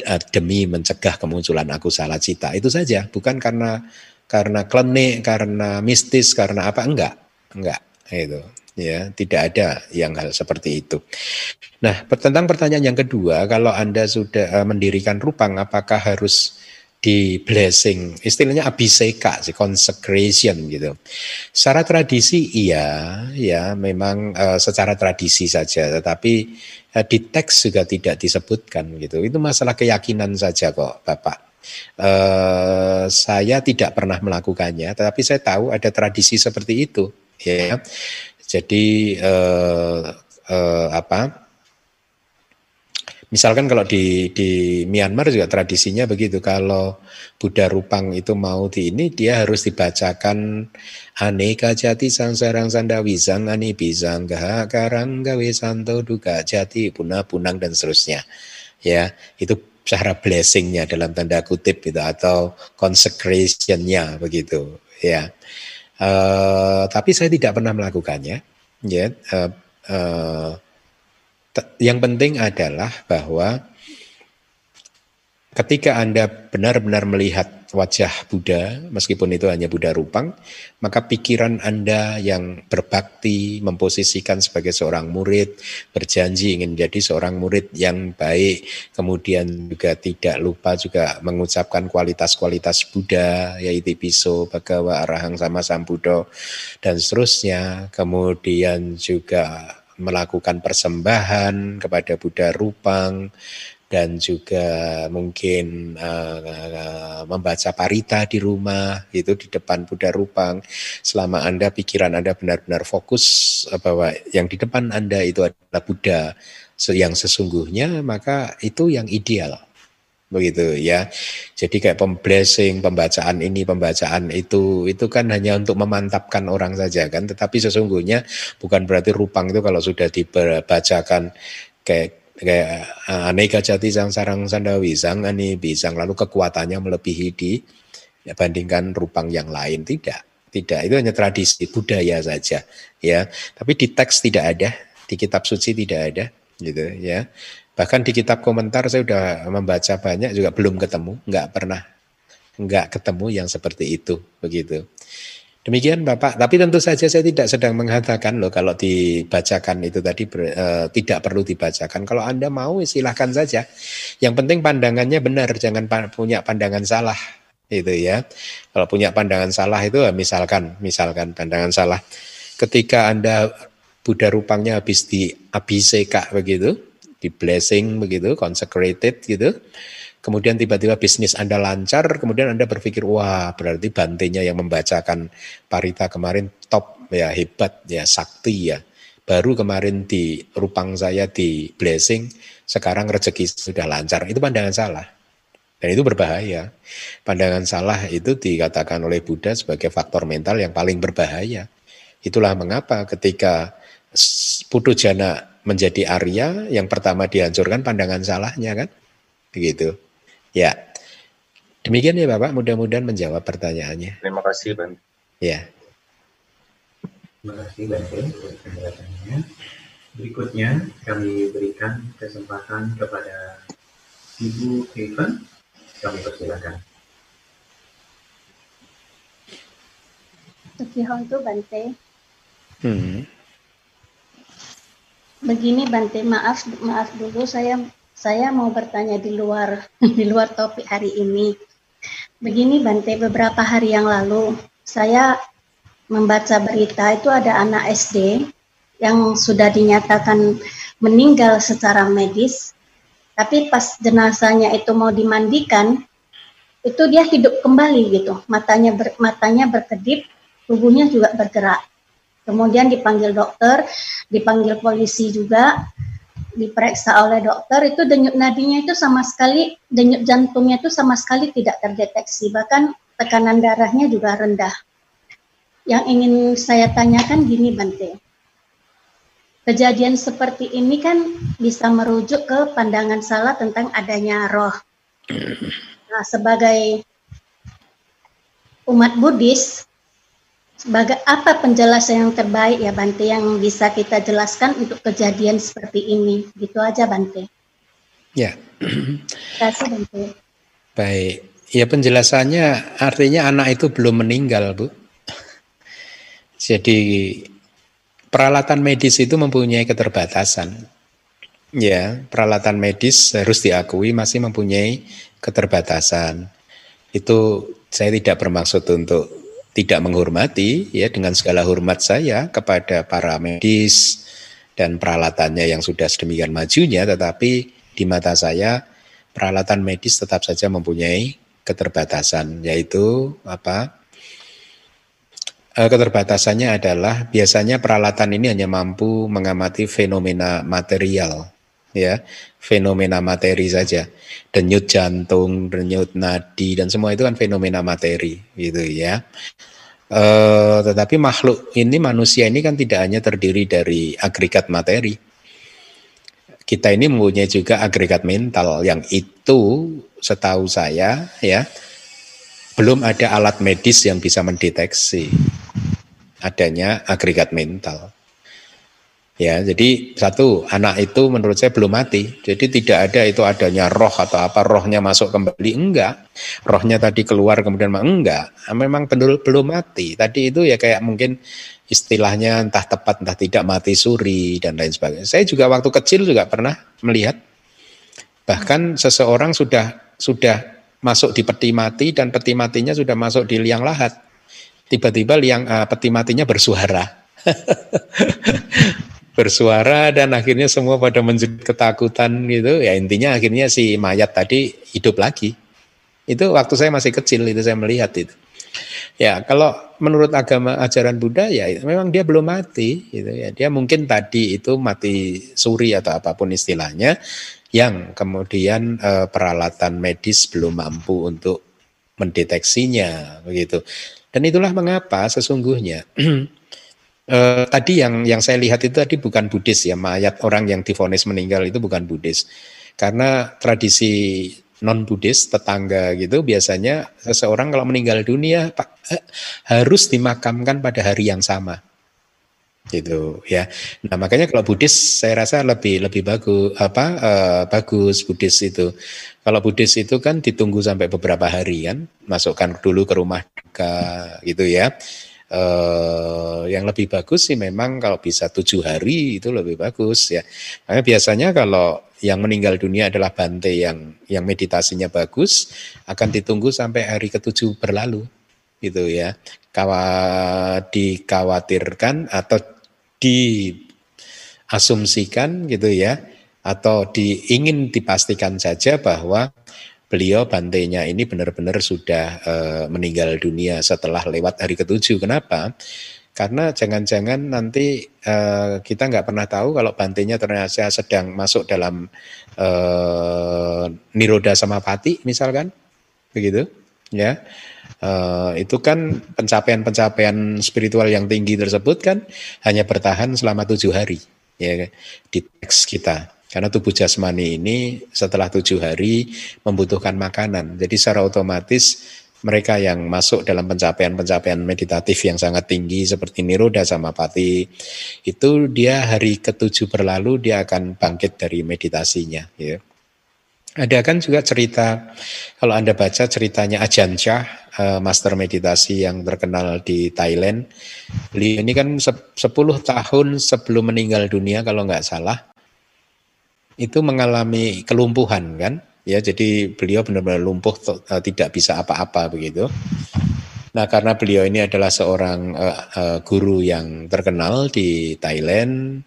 eh, demi mencegah kemunculan aku salah cita itu saja bukan karena karena klenik karena mistis karena apa enggak enggak itu ya tidak ada yang hal seperti itu. Nah tentang pertanyaan yang kedua kalau anda sudah uh, mendirikan rupang apakah harus di blessing istilahnya abiseka sih consecration gitu. Secara tradisi iya ya memang uh, secara tradisi saja tetapi Eh, di teks juga tidak disebutkan gitu. Itu masalah keyakinan saja kok, Bapak. Uh, saya tidak pernah melakukannya, tetapi saya tahu ada tradisi seperti itu, ya. Jadi uh, uh, apa? Misalkan kalau di di Myanmar juga tradisinya begitu. Kalau Buddha Rupang itu mau di ini, dia harus dibacakan aneka jati sangsarang wisang ani bisang gaha karang gawe santo duga jati punah punang dan seterusnya. Ya, itu cara blessingnya dalam tanda kutip itu atau consecrationnya begitu. Ya, uh, tapi saya tidak pernah melakukannya. Ya, uh, uh, yang penting adalah bahwa ketika Anda benar-benar melihat wajah Buddha, meskipun itu hanya Buddha Rupang, maka pikiran Anda yang berbakti, memposisikan sebagai seorang murid, berjanji ingin menjadi seorang murid yang baik, kemudian juga tidak lupa juga mengucapkan kualitas-kualitas Buddha, yaitu piso, bagawa, arahang, sama sambudo, dan seterusnya, kemudian juga melakukan persembahan kepada Buddha Rupang dan juga mungkin uh, uh, membaca parita di rumah itu di depan Buddha Rupang. Selama Anda pikiran Anda benar-benar fokus uh, bahwa yang di depan Anda itu adalah Buddha yang sesungguhnya maka itu yang ideal begitu ya. Jadi kayak pemblessing, pembacaan ini, pembacaan itu, itu kan hanya untuk memantapkan orang saja kan. Tetapi sesungguhnya bukan berarti rupang itu kalau sudah dibacakan kayak kayak uh, aneka jati sang sarang sandawi sang ani bisang lalu kekuatannya melebihi di ya, bandingkan rupang yang lain tidak tidak itu hanya tradisi budaya saja ya tapi di teks tidak ada di kitab suci tidak ada gitu ya Bahkan di kitab komentar saya sudah membaca banyak juga belum ketemu, nggak pernah nggak ketemu yang seperti itu begitu. Demikian Bapak, tapi tentu saja saya tidak sedang mengatakan loh kalau dibacakan itu tadi e, tidak perlu dibacakan. Kalau Anda mau silahkan saja. Yang penting pandangannya benar, jangan pa punya pandangan salah itu ya. Kalau punya pandangan salah itu misalkan misalkan pandangan salah ketika Anda Buddha rupangnya habis di abiseka begitu, di blessing begitu, consecrated gitu. Kemudian tiba-tiba bisnis Anda lancar, kemudian Anda berpikir, wah berarti bantenya yang membacakan parita kemarin top ya hebat ya sakti ya. baru kemarin di rupang saya di blessing, sekarang rezeki sudah lancar. Itu pandangan salah. Dan itu berbahaya. Pandangan salah itu dikatakan oleh Buddha sebagai faktor mental yang paling berbahaya. Itulah mengapa ketika putu jana menjadi Arya, yang pertama dihancurkan pandangan salahnya kan? Begitu. Ya. Demikian ya Bapak, mudah-mudahan menjawab pertanyaannya. Terima kasih, Bang. Ya. Terima kasih untuk penjelasannya. Berikutnya kami berikan kesempatan kepada Ibu Evan. Kami persilakan. Tukihontu Bante. Hmm. Begini Bante, maaf maaf dulu saya saya mau bertanya di luar di luar topik hari ini. Begini Bante, beberapa hari yang lalu saya membaca berita itu ada anak SD yang sudah dinyatakan meninggal secara medis, tapi pas jenazahnya itu mau dimandikan, itu dia hidup kembali gitu, matanya ber, matanya berkedip, tubuhnya juga bergerak. Kemudian dipanggil dokter, dipanggil polisi juga, diperiksa oleh dokter itu denyut nadinya itu sama sekali denyut jantungnya itu sama sekali tidak terdeteksi bahkan tekanan darahnya juga rendah yang ingin saya tanyakan gini Bante. Kejadian seperti ini kan bisa merujuk ke pandangan salah tentang adanya roh. Nah, sebagai umat Buddhis, sebagai apa penjelasan yang terbaik ya Bante yang bisa kita jelaskan untuk kejadian seperti ini? Gitu aja Bante. Ya. Terima kasih Bante. Baik. Ya penjelasannya artinya anak itu belum meninggal, Bu. Jadi peralatan medis itu mempunyai keterbatasan. Ya, peralatan medis harus diakui masih mempunyai keterbatasan. Itu saya tidak bermaksud untuk tidak menghormati ya dengan segala hormat saya kepada para medis dan peralatannya yang sudah sedemikian majunya tetapi di mata saya peralatan medis tetap saja mempunyai keterbatasan yaitu apa? Eh, keterbatasannya adalah biasanya peralatan ini hanya mampu mengamati fenomena material, ya, fenomena materi saja, denyut jantung, denyut nadi dan semua itu kan fenomena materi, gitu ya. E, tetapi makhluk ini manusia ini kan tidak hanya terdiri dari agregat materi. Kita ini mempunyai juga agregat mental yang itu setahu saya ya belum ada alat medis yang bisa mendeteksi adanya agregat mental. Ya, jadi satu anak itu menurut saya belum mati. Jadi tidak ada itu adanya roh atau apa rohnya masuk kembali enggak. Rohnya tadi keluar kemudian enggak. Memang benar belum mati. Tadi itu ya kayak mungkin istilahnya entah tepat entah tidak mati suri dan lain sebagainya. Saya juga waktu kecil juga pernah melihat bahkan seseorang sudah sudah masuk di peti mati dan peti matinya sudah masuk di liang lahat tiba-tiba liang uh, peti matinya bersuara. bersuara dan akhirnya semua pada menjerit ketakutan gitu. Ya intinya akhirnya si mayat tadi hidup lagi. Itu waktu saya masih kecil itu saya melihat itu. Ya, kalau menurut agama ajaran Buddha ya memang dia belum mati gitu ya. Dia mungkin tadi itu mati suri atau apa pun istilahnya yang kemudian e, peralatan medis belum mampu untuk mendeteksinya begitu. Dan itulah mengapa sesungguhnya eh, tadi yang yang saya lihat itu tadi bukan Buddhis ya, mayat orang yang difonis meninggal itu bukan Buddhis. Karena tradisi non Buddhis tetangga gitu biasanya seseorang kalau meninggal dunia eh, harus dimakamkan pada hari yang sama gitu ya. Nah makanya kalau Buddhis saya rasa lebih lebih bagus apa uh, bagus Buddhis itu. Kalau Buddhis itu kan ditunggu sampai beberapa hari kan, masukkan dulu ke rumah duka gitu ya. Uh, yang lebih bagus sih memang kalau bisa tujuh hari itu lebih bagus ya. Karena biasanya kalau yang meninggal dunia adalah bante yang yang meditasinya bagus akan ditunggu sampai hari ketujuh berlalu gitu ya. Kawa dikhawatirkan atau diasumsikan gitu ya atau diingin dipastikan saja bahwa beliau bantenya ini benar-benar sudah e, meninggal dunia setelah lewat hari ketujuh. Kenapa? Karena jangan-jangan nanti uh, kita nggak pernah tahu kalau bantenya ternyata sedang masuk dalam uh, niroda samapati misalkan, begitu, ya. Uh, itu kan pencapaian-pencapaian spiritual yang tinggi tersebut kan hanya bertahan selama tujuh hari, ya di teks kita. Karena tubuh jasmani ini setelah tujuh hari membutuhkan makanan, jadi secara otomatis mereka yang masuk dalam pencapaian-pencapaian meditatif yang sangat tinggi seperti Niroda sama Pati itu dia hari ketujuh berlalu dia akan bangkit dari meditasinya ya. Ada kan juga cerita kalau Anda baca ceritanya Ajahn Chah, uh, master meditasi yang terkenal di Thailand. Beliau ini kan 10 tahun sebelum meninggal dunia kalau nggak salah itu mengalami kelumpuhan kan? Ya jadi beliau benar-benar lumpuh uh, tidak bisa apa-apa begitu. Nah karena beliau ini adalah seorang uh, uh, guru yang terkenal di Thailand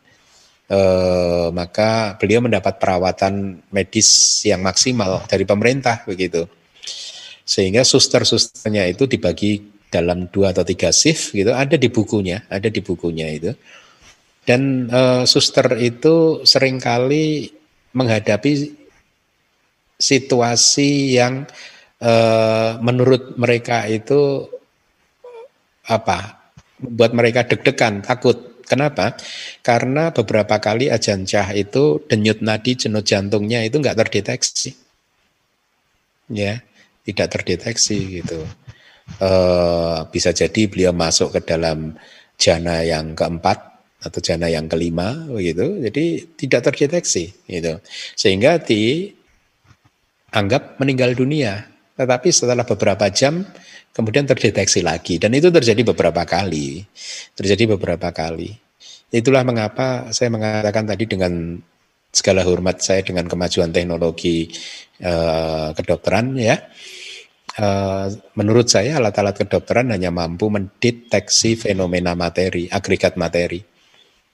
uh, maka beliau mendapat perawatan medis yang maksimal dari pemerintah begitu. Sehingga suster-susternya itu dibagi dalam dua atau tiga shift gitu. Ada di bukunya ada di bukunya itu. Dan uh, suster itu sering kali menghadapi situasi yang uh, menurut mereka itu apa membuat mereka deg-degan, takut. Kenapa? Karena beberapa kali ajan cah itu denyut nadi jenut jantungnya itu nggak terdeteksi, ya, tidak terdeteksi gitu. Uh, bisa jadi beliau masuk ke dalam jana yang keempat atau jana yang kelima begitu, jadi tidak terdeteksi gitu, sehingga di anggap meninggal dunia. Tetapi setelah beberapa jam kemudian terdeteksi lagi dan itu terjadi beberapa kali. Terjadi beberapa kali. Itulah mengapa saya mengatakan tadi dengan segala hormat saya dengan kemajuan teknologi eh, kedokteran ya. Uh, menurut saya alat-alat kedokteran hanya mampu mendeteksi fenomena materi, agregat materi.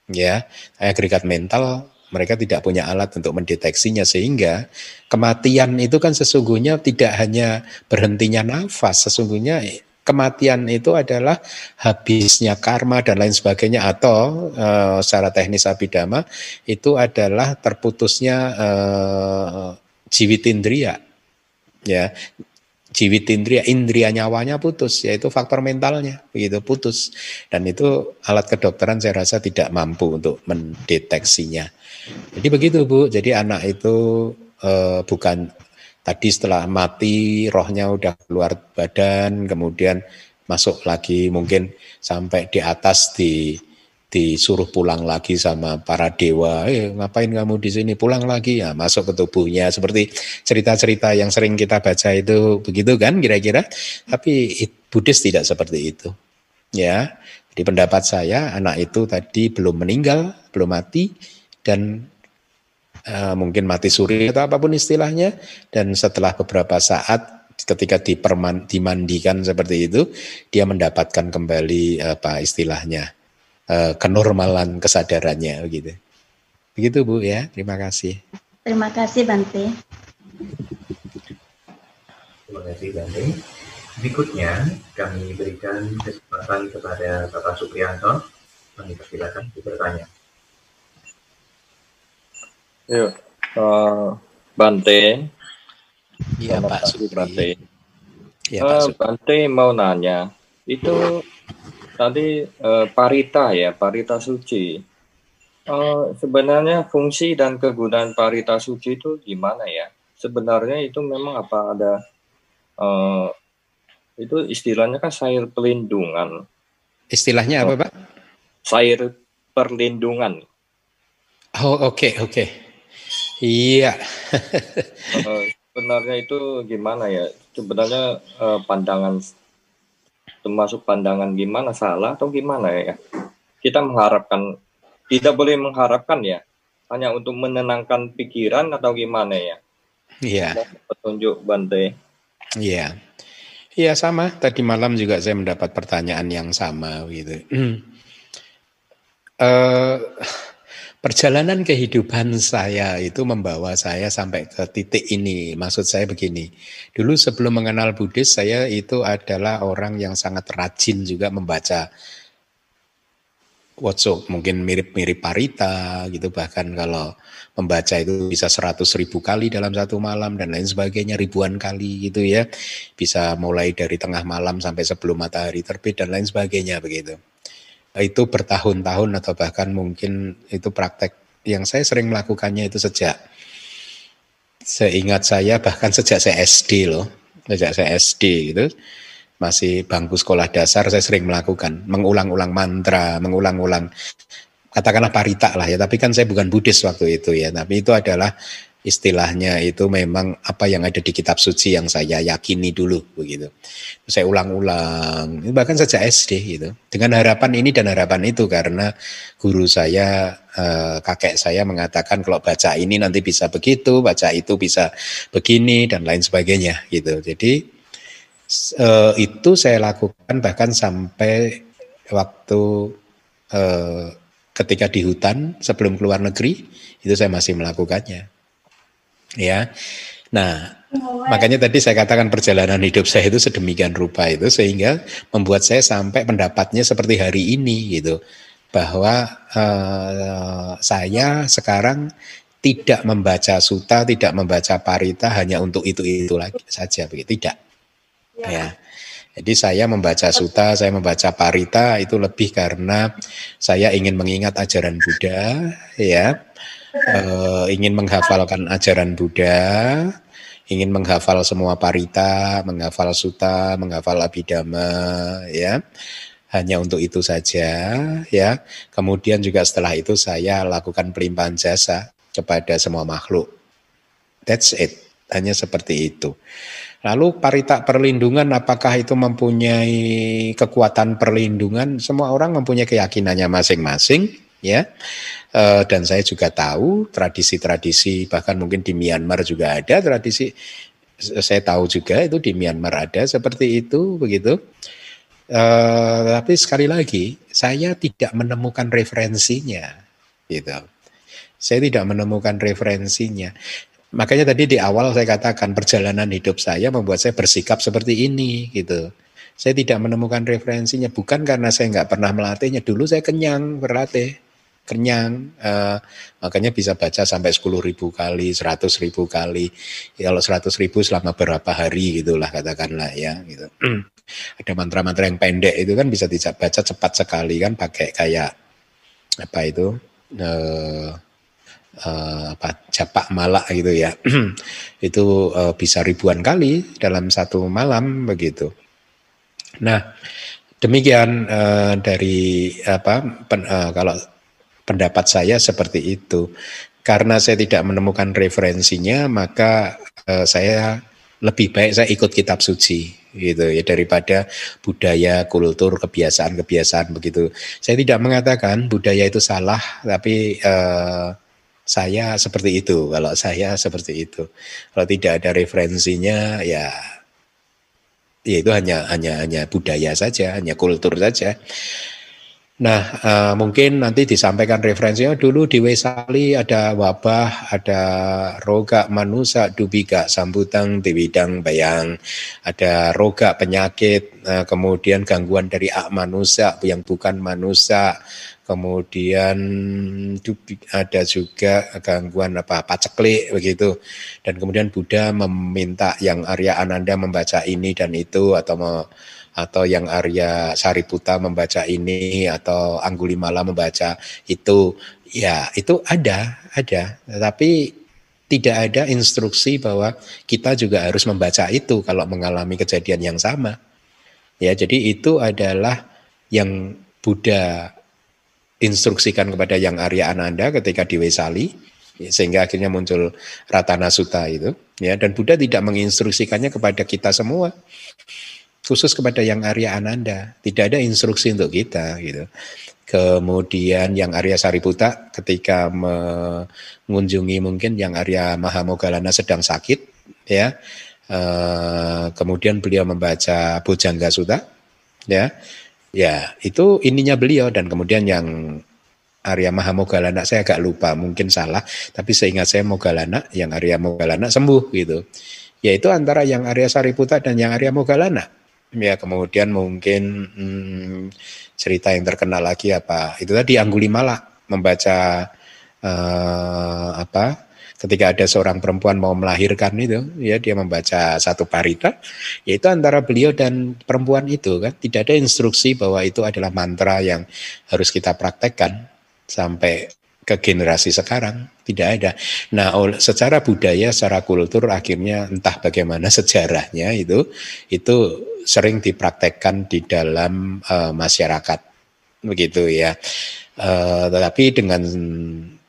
Ya, agregat mental mereka tidak punya alat untuk mendeteksinya sehingga kematian itu kan sesungguhnya tidak hanya berhentinya nafas, sesungguhnya kematian itu adalah habisnya karma dan lain sebagainya atau e, secara teknis abidama itu adalah terputusnya e, jiwitindria ya jiwitindria indria nyawanya putus yaitu faktor mentalnya. Begitu putus. Dan itu alat kedokteran saya rasa tidak mampu untuk mendeteksinya. Jadi begitu Bu. Jadi anak itu uh, bukan tadi setelah mati rohnya udah keluar badan, kemudian masuk lagi mungkin sampai di atas di disuruh pulang lagi sama para dewa, eh ngapain kamu di sini? Pulang lagi. Ya masuk ke tubuhnya. Seperti cerita-cerita yang sering kita baca itu begitu kan kira-kira, tapi Buddhis tidak seperti itu, ya. Di pendapat saya anak itu tadi belum meninggal, belum mati, dan uh, mungkin mati suri atau apa pun istilahnya. Dan setelah beberapa saat ketika diperman, dimandikan seperti itu dia mendapatkan kembali apa istilahnya uh, kenormalan kesadarannya begitu begitu bu ya. Terima kasih. Terima kasih Bante terima kasih Bante berikutnya kami berikan kesempatan kepada Bapak Supriyanto kami persilakan bertanya. Yuk, uh, Bante. Iya Pak Supri. Bante. Ya, Pak uh, Bante mau nanya, itu tadi uh, parita ya, parita suci. Uh, sebenarnya fungsi dan kegunaan parita suci itu gimana ya? Sebenarnya itu memang apa ada uh, itu istilahnya kan sair pelindungan. Istilahnya apa, Pak? Sair perlindungan. Oh, oke, okay, oke. Okay. Iya. uh, sebenarnya itu gimana ya? Sebenarnya uh, pandangan termasuk pandangan gimana salah atau gimana ya? Kita mengharapkan tidak boleh mengharapkan ya, hanya untuk menenangkan pikiran atau gimana ya? Iya. Petunjuk Bante. Iya. Iya sama. Tadi malam juga saya mendapat pertanyaan yang sama gitu. uh, Perjalanan kehidupan saya itu membawa saya sampai ke titik ini. Maksud saya begini, dulu sebelum mengenal Buddhis, saya itu adalah orang yang sangat rajin juga membaca Whatsapp mungkin mirip-mirip Parita gitu bahkan kalau membaca itu bisa seratus ribu kali dalam satu malam dan lain sebagainya ribuan kali gitu ya. Bisa mulai dari tengah malam sampai sebelum matahari terbit dan lain sebagainya begitu itu bertahun-tahun atau bahkan mungkin itu praktek yang saya sering melakukannya itu sejak seingat saya bahkan sejak saya SD loh sejak saya SD gitu. Masih bangku sekolah dasar saya sering melakukan mengulang-ulang mantra, mengulang-ulang katakanlah parita lah ya, tapi kan saya bukan Buddhis waktu itu ya, tapi itu adalah istilahnya itu memang apa yang ada di kitab suci yang saya yakini dulu begitu. Saya ulang-ulang, bahkan sejak SD gitu. Dengan harapan ini dan harapan itu karena guru saya eh, kakek saya mengatakan kalau baca ini nanti bisa begitu, baca itu bisa begini dan lain sebagainya gitu. Jadi uh, itu saya lakukan bahkan sampai waktu uh, ketika di hutan sebelum keluar negeri itu saya masih melakukannya ya. Nah makanya tadi saya katakan perjalanan hidup saya itu sedemikian rupa itu sehingga membuat saya sampai pendapatnya seperti hari ini gitu. Bahwa uh, saya sekarang tidak membaca suta, tidak membaca parita hanya untuk itu itu lagi saja begitu. Tidak. Ya. ya. Jadi saya membaca suta, saya membaca parita itu lebih karena saya ingin mengingat ajaran Buddha, ya, e, ingin menghafalkan ajaran Buddha, ingin menghafal semua parita, menghafal suta, menghafal abhidhamma, ya, hanya untuk itu saja, ya. Kemudian juga setelah itu saya lakukan pelimpahan jasa kepada semua makhluk. That's it, hanya seperti itu. Lalu parita perlindungan apakah itu mempunyai kekuatan perlindungan? Semua orang mempunyai keyakinannya masing-masing ya. E, dan saya juga tahu tradisi-tradisi bahkan mungkin di Myanmar juga ada tradisi saya tahu juga itu di Myanmar ada seperti itu begitu. E, tapi sekali lagi saya tidak menemukan referensinya gitu. Saya tidak menemukan referensinya. Makanya tadi di awal saya katakan perjalanan hidup saya membuat saya bersikap seperti ini gitu. Saya tidak menemukan referensinya bukan karena saya nggak pernah melatihnya. Dulu saya kenyang berlatih, kenyang. Uh, makanya bisa baca sampai 10 ribu kali, 100 ribu kali. Ya, kalau 100 ribu selama berapa hari gitulah katakanlah ya gitu. Ada mantra-mantra yang pendek itu kan bisa dibaca cepat sekali kan pakai kayak apa itu uh, uh, apa japak malak gitu ya itu uh, bisa ribuan kali dalam satu malam begitu. Nah demikian uh, dari apa pen, uh, kalau pendapat saya seperti itu karena saya tidak menemukan referensinya maka uh, saya lebih baik saya ikut kitab suci gitu ya daripada budaya, kultur, kebiasaan-kebiasaan begitu. Saya tidak mengatakan budaya itu salah, tapi uh, saya seperti itu. Kalau saya seperti itu. Kalau tidak ada referensinya ya ya itu hanya hanya hanya budaya saja, hanya kultur saja. Nah, uh, mungkin nanti disampaikan referensinya. Dulu di Wesali ada wabah, ada roga manusia, dubika sambutang, diwidang bayang, ada roga penyakit, uh, kemudian gangguan dari ak manusia yang bukan manusia, kemudian ada juga gangguan apa paceklik begitu. Dan kemudian Buddha meminta yang Arya Ananda membaca ini dan itu atau me, atau yang Arya Sariputa membaca ini atau Anggulimala membaca itu ya itu ada ada. Tapi tidak ada instruksi bahwa kita juga harus membaca itu kalau mengalami kejadian yang sama. Ya jadi itu adalah yang Buddha instruksikan kepada yang Arya Ananda ketika di Wesali sehingga akhirnya muncul Ratana Sutta itu ya. Dan Buddha tidak menginstruksikannya kepada kita semua khusus kepada yang Arya Ananda tidak ada instruksi untuk kita gitu kemudian yang Arya Sariputa ketika mengunjungi mungkin yang Arya Mahamogalana sedang sakit ya eh, kemudian beliau membaca Bojangga Sutta ya Ya, itu ininya beliau dan kemudian yang Arya Mahamogalana saya agak lupa, mungkin salah, tapi seingat saya Mogalana, yang Arya Mogalana sembuh gitu. Yaitu antara yang Arya Sariputa dan yang Arya Mogalana. Ya kemudian mungkin hmm, cerita yang terkenal lagi apa? Itu tadi Anggulimala membaca uh, apa? Ketika ada seorang perempuan mau melahirkan itu, ya dia membaca satu parita, yaitu antara beliau dan perempuan itu kan tidak ada instruksi bahwa itu adalah mantra yang harus kita praktekkan sampai ke generasi sekarang tidak ada. Nah, secara budaya, secara kultur akhirnya entah bagaimana sejarahnya itu itu sering dipraktekkan di dalam uh, masyarakat begitu ya. Uh, tetapi dengan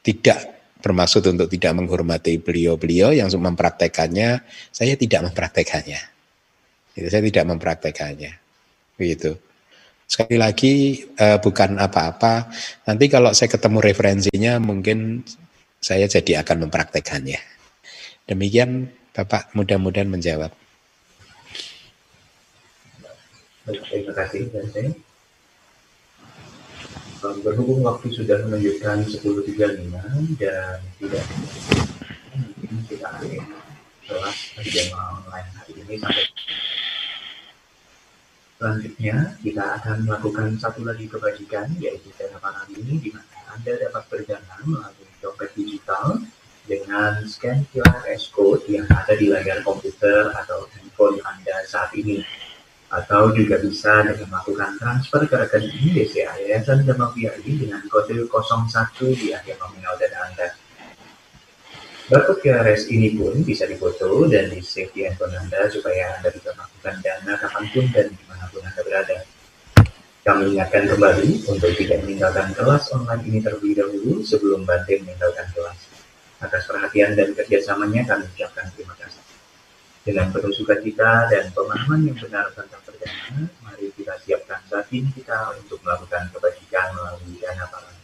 tidak bermaksud untuk tidak menghormati beliau-beliau yang mempraktekannya, saya tidak mempraktekannya. Itu saya tidak mempraktekannya. Begitu. Sekali lagi uh, bukan apa-apa. Nanti kalau saya ketemu referensinya mungkin saya jadi akan mempraktekannya. Demikian Bapak mudah-mudahan menjawab. Terima kasih. Berhubung waktu sudah menunjukkan 10.35 dan tidak kita akhiri kelas jamaah online hari ini sampai Selanjutnya, kita akan melakukan satu lagi kebajikan, yaitu dana ini, di mana Anda dapat berdana melalui dompet digital dengan scan QR code yang ada di layar komputer atau handphone Anda saat ini. Atau juga bisa dengan melakukan transfer ke rekening BCA Yayasan Dhamma ini dengan kode 01 di akhir nominal dana Anda. Barcode QRS ini pun bisa difoto dan di save di handphone Anda supaya Anda bisa melakukan dana kapan pun dan di mana pun Anda berada. Kami ingatkan kembali untuk tidak meninggalkan kelas online ini terlebih dahulu sebelum Bante meninggalkan kelas. Atas perhatian dan kerjasamanya kami ucapkan terima kasih. Dengan penuh sukacita dan pemahaman yang benar tentang perdana, mari kita siapkan batin kita untuk melakukan kebajikan melalui dana para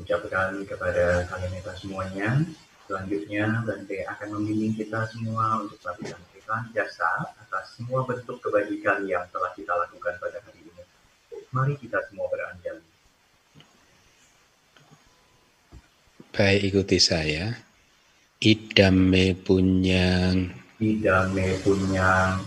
ucapkan kepada kalian kita semuanya. Selanjutnya, Bante akan membimbing kita semua untuk melakukan berikan jasa atas semua bentuk kebajikan yang telah kita lakukan pada hari ini. Mari kita semua berandal. Baik, ikuti saya. Idame punyang. Idame punyang.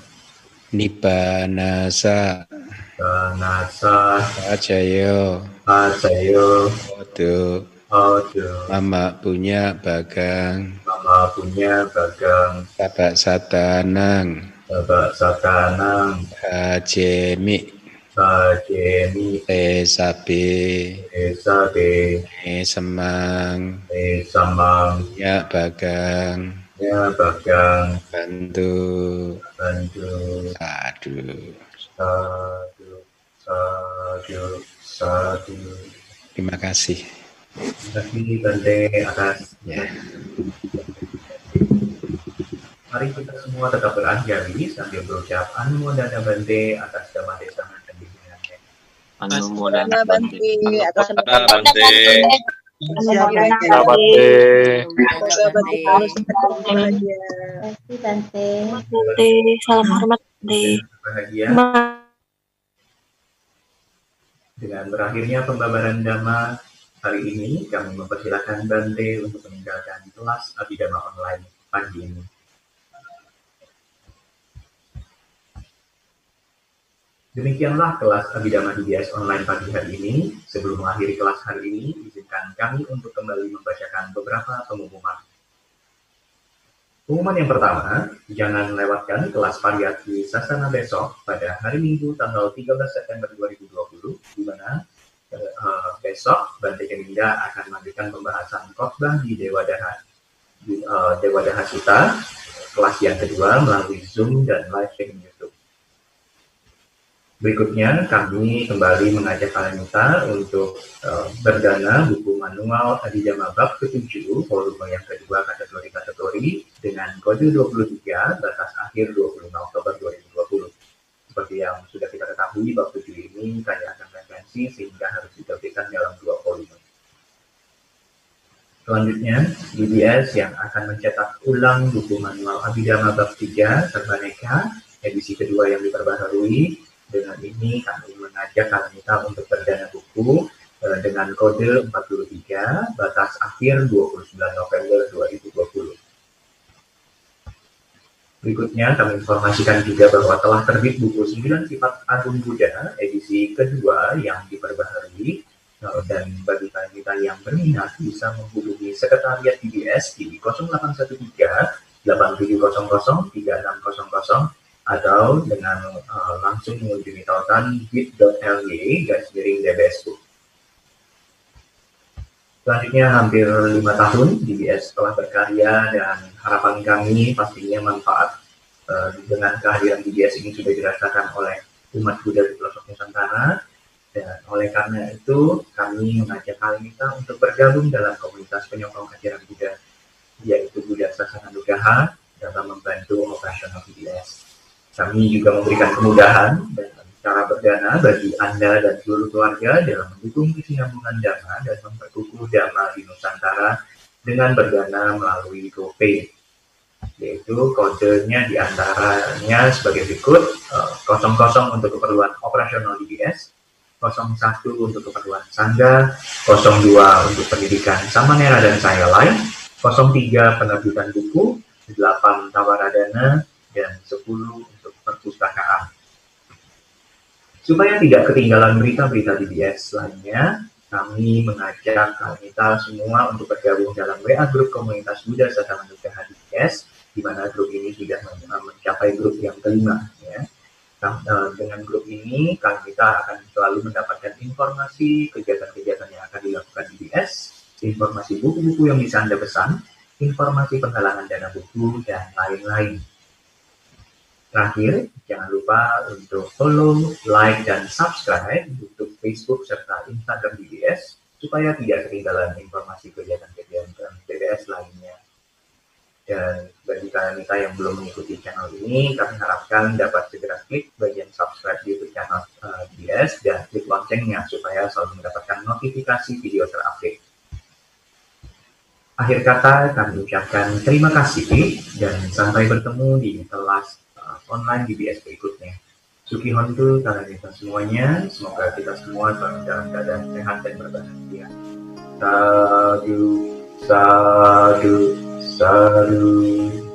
Nibanasa. Banasa. Ajayo. Ajayo. Odo. Mama punya bagang. Mama punya bagang. Babak satanang. Babak satanang. Hajemi. Hajemi. Esabe. Esabe. E semang. E samang. Ya bagang. Ya bagang. Bantu. Bantu. Aduh. Sadu. Sadu. Sadu. Terima kasih. Terima kasih Bante atas Ya. Mari kita semua tetap beranjali sambil berucap Anumodana Bante atas dhamma desa dan bimbingannya. Anumodana Bante atas Bante. Terima kasih Bante. Bante, salam hormat Bante. Bahagia dengan berakhirnya pembabaran Dhamma hari ini, kami mempersilahkan Bante untuk meninggalkan kelas Abhidhamma online pagi ini. Demikianlah kelas Abhidhamma DBS online pagi hari ini. Sebelum mengakhiri kelas hari ini, izinkan kami untuk kembali membacakan beberapa pengumuman. Pengumuman yang pertama, jangan lewatkan kelas variasi sasana besok pada hari Minggu tanggal 13 September 2020, di mana uh, besok Bante Keminda akan melanjutkan pembahasan khotbah di Dewa Daha, di, uh, Dewa Daha Sutta, kelas yang kedua melalui Zoom dan live streaming YouTube. Berikutnya, kami kembali mengajak kalian untuk uh, berdana buku manual Adidama Bab ke-7, volume yang kedua kategori-kategori dengan kode 23, batas akhir 25 Oktober 2020. Seperti yang sudah kita ketahui, bab 7 ini kaya akan referensi sehingga harus diterbitkan dalam dua volume. Selanjutnya, DBS yang akan mencetak ulang buku manual Abhidhamma Bab 3 serta Neka, edisi kedua yang diperbaharui, dengan ini kami mengajak kita untuk berdana buku eh, dengan kode 43, batas akhir 29 November 2020. Berikutnya kami informasikan juga bahwa telah terbit buku 9 sifat agung Buddha edisi kedua yang diperbaharui eh, dan bagi kita yang berminat bisa menghubungi sekretariat DBS di 0813 8700 3600 atau dengan uh, langsung mengunjungi tautan bit.ly garis miring DBS Book. Selanjutnya hampir lima tahun DBS telah berkarya dan harapan kami pastinya manfaat uh, dengan kehadiran DBS ini sudah dirasakan oleh umat Buddha di pelosok Nusantara dan oleh karena itu kami mengajak kita untuk bergabung dalam komunitas penyokong ajaran Buddha yaitu Buddha Sasana Nugaha dalam membantu operasional DBS. Kami juga memberikan kemudahan dan cara berdana bagi Anda dan seluruh keluarga dalam mendukung kesinambungan dana dan memperkukuh dana di Nusantara dengan berdana melalui GoPay. Yaitu kodenya di antaranya sebagai berikut, uh, 00 untuk keperluan operasional DBS, 01 untuk keperluan Sangga, 02 untuk pendidikan Samanera dan saya lain, 03 penerbitan buku, 8 tawaradana, dan 10 untuk perpustakaan. Supaya tidak ketinggalan berita-berita DBS lainnya, kami mengajak kita semua untuk bergabung dalam WA grup komunitas Buddha Sasana Nugaha DBS, di mana grup ini sudah mencapai grup yang kelima. Ya. Dengan grup ini, kita akan selalu mendapatkan informasi kegiatan-kegiatan yang akan dilakukan DBS, informasi buku-buku yang bisa Anda pesan, informasi penggalangan dana buku, dan lain-lain. Terakhir, jangan lupa untuk follow, like, dan subscribe untuk Facebook serta Instagram DBS supaya tidak ketinggalan informasi kegiatan-kegiatan DBS lainnya. Dan bagi kalian yang belum mengikuti channel ini, kami harapkan dapat segera klik bagian subscribe di YouTube channel uh, BS dan klik loncengnya supaya selalu mendapatkan notifikasi video terupdate. Akhir kata, kami ucapkan terima kasih dan sampai bertemu di kelas online BS berikutnya. Suki Hontu kalian kita semuanya, semoga kita semua selalu dalam keadaan sehat dan berbahagia. Sadu, sadu, sadu.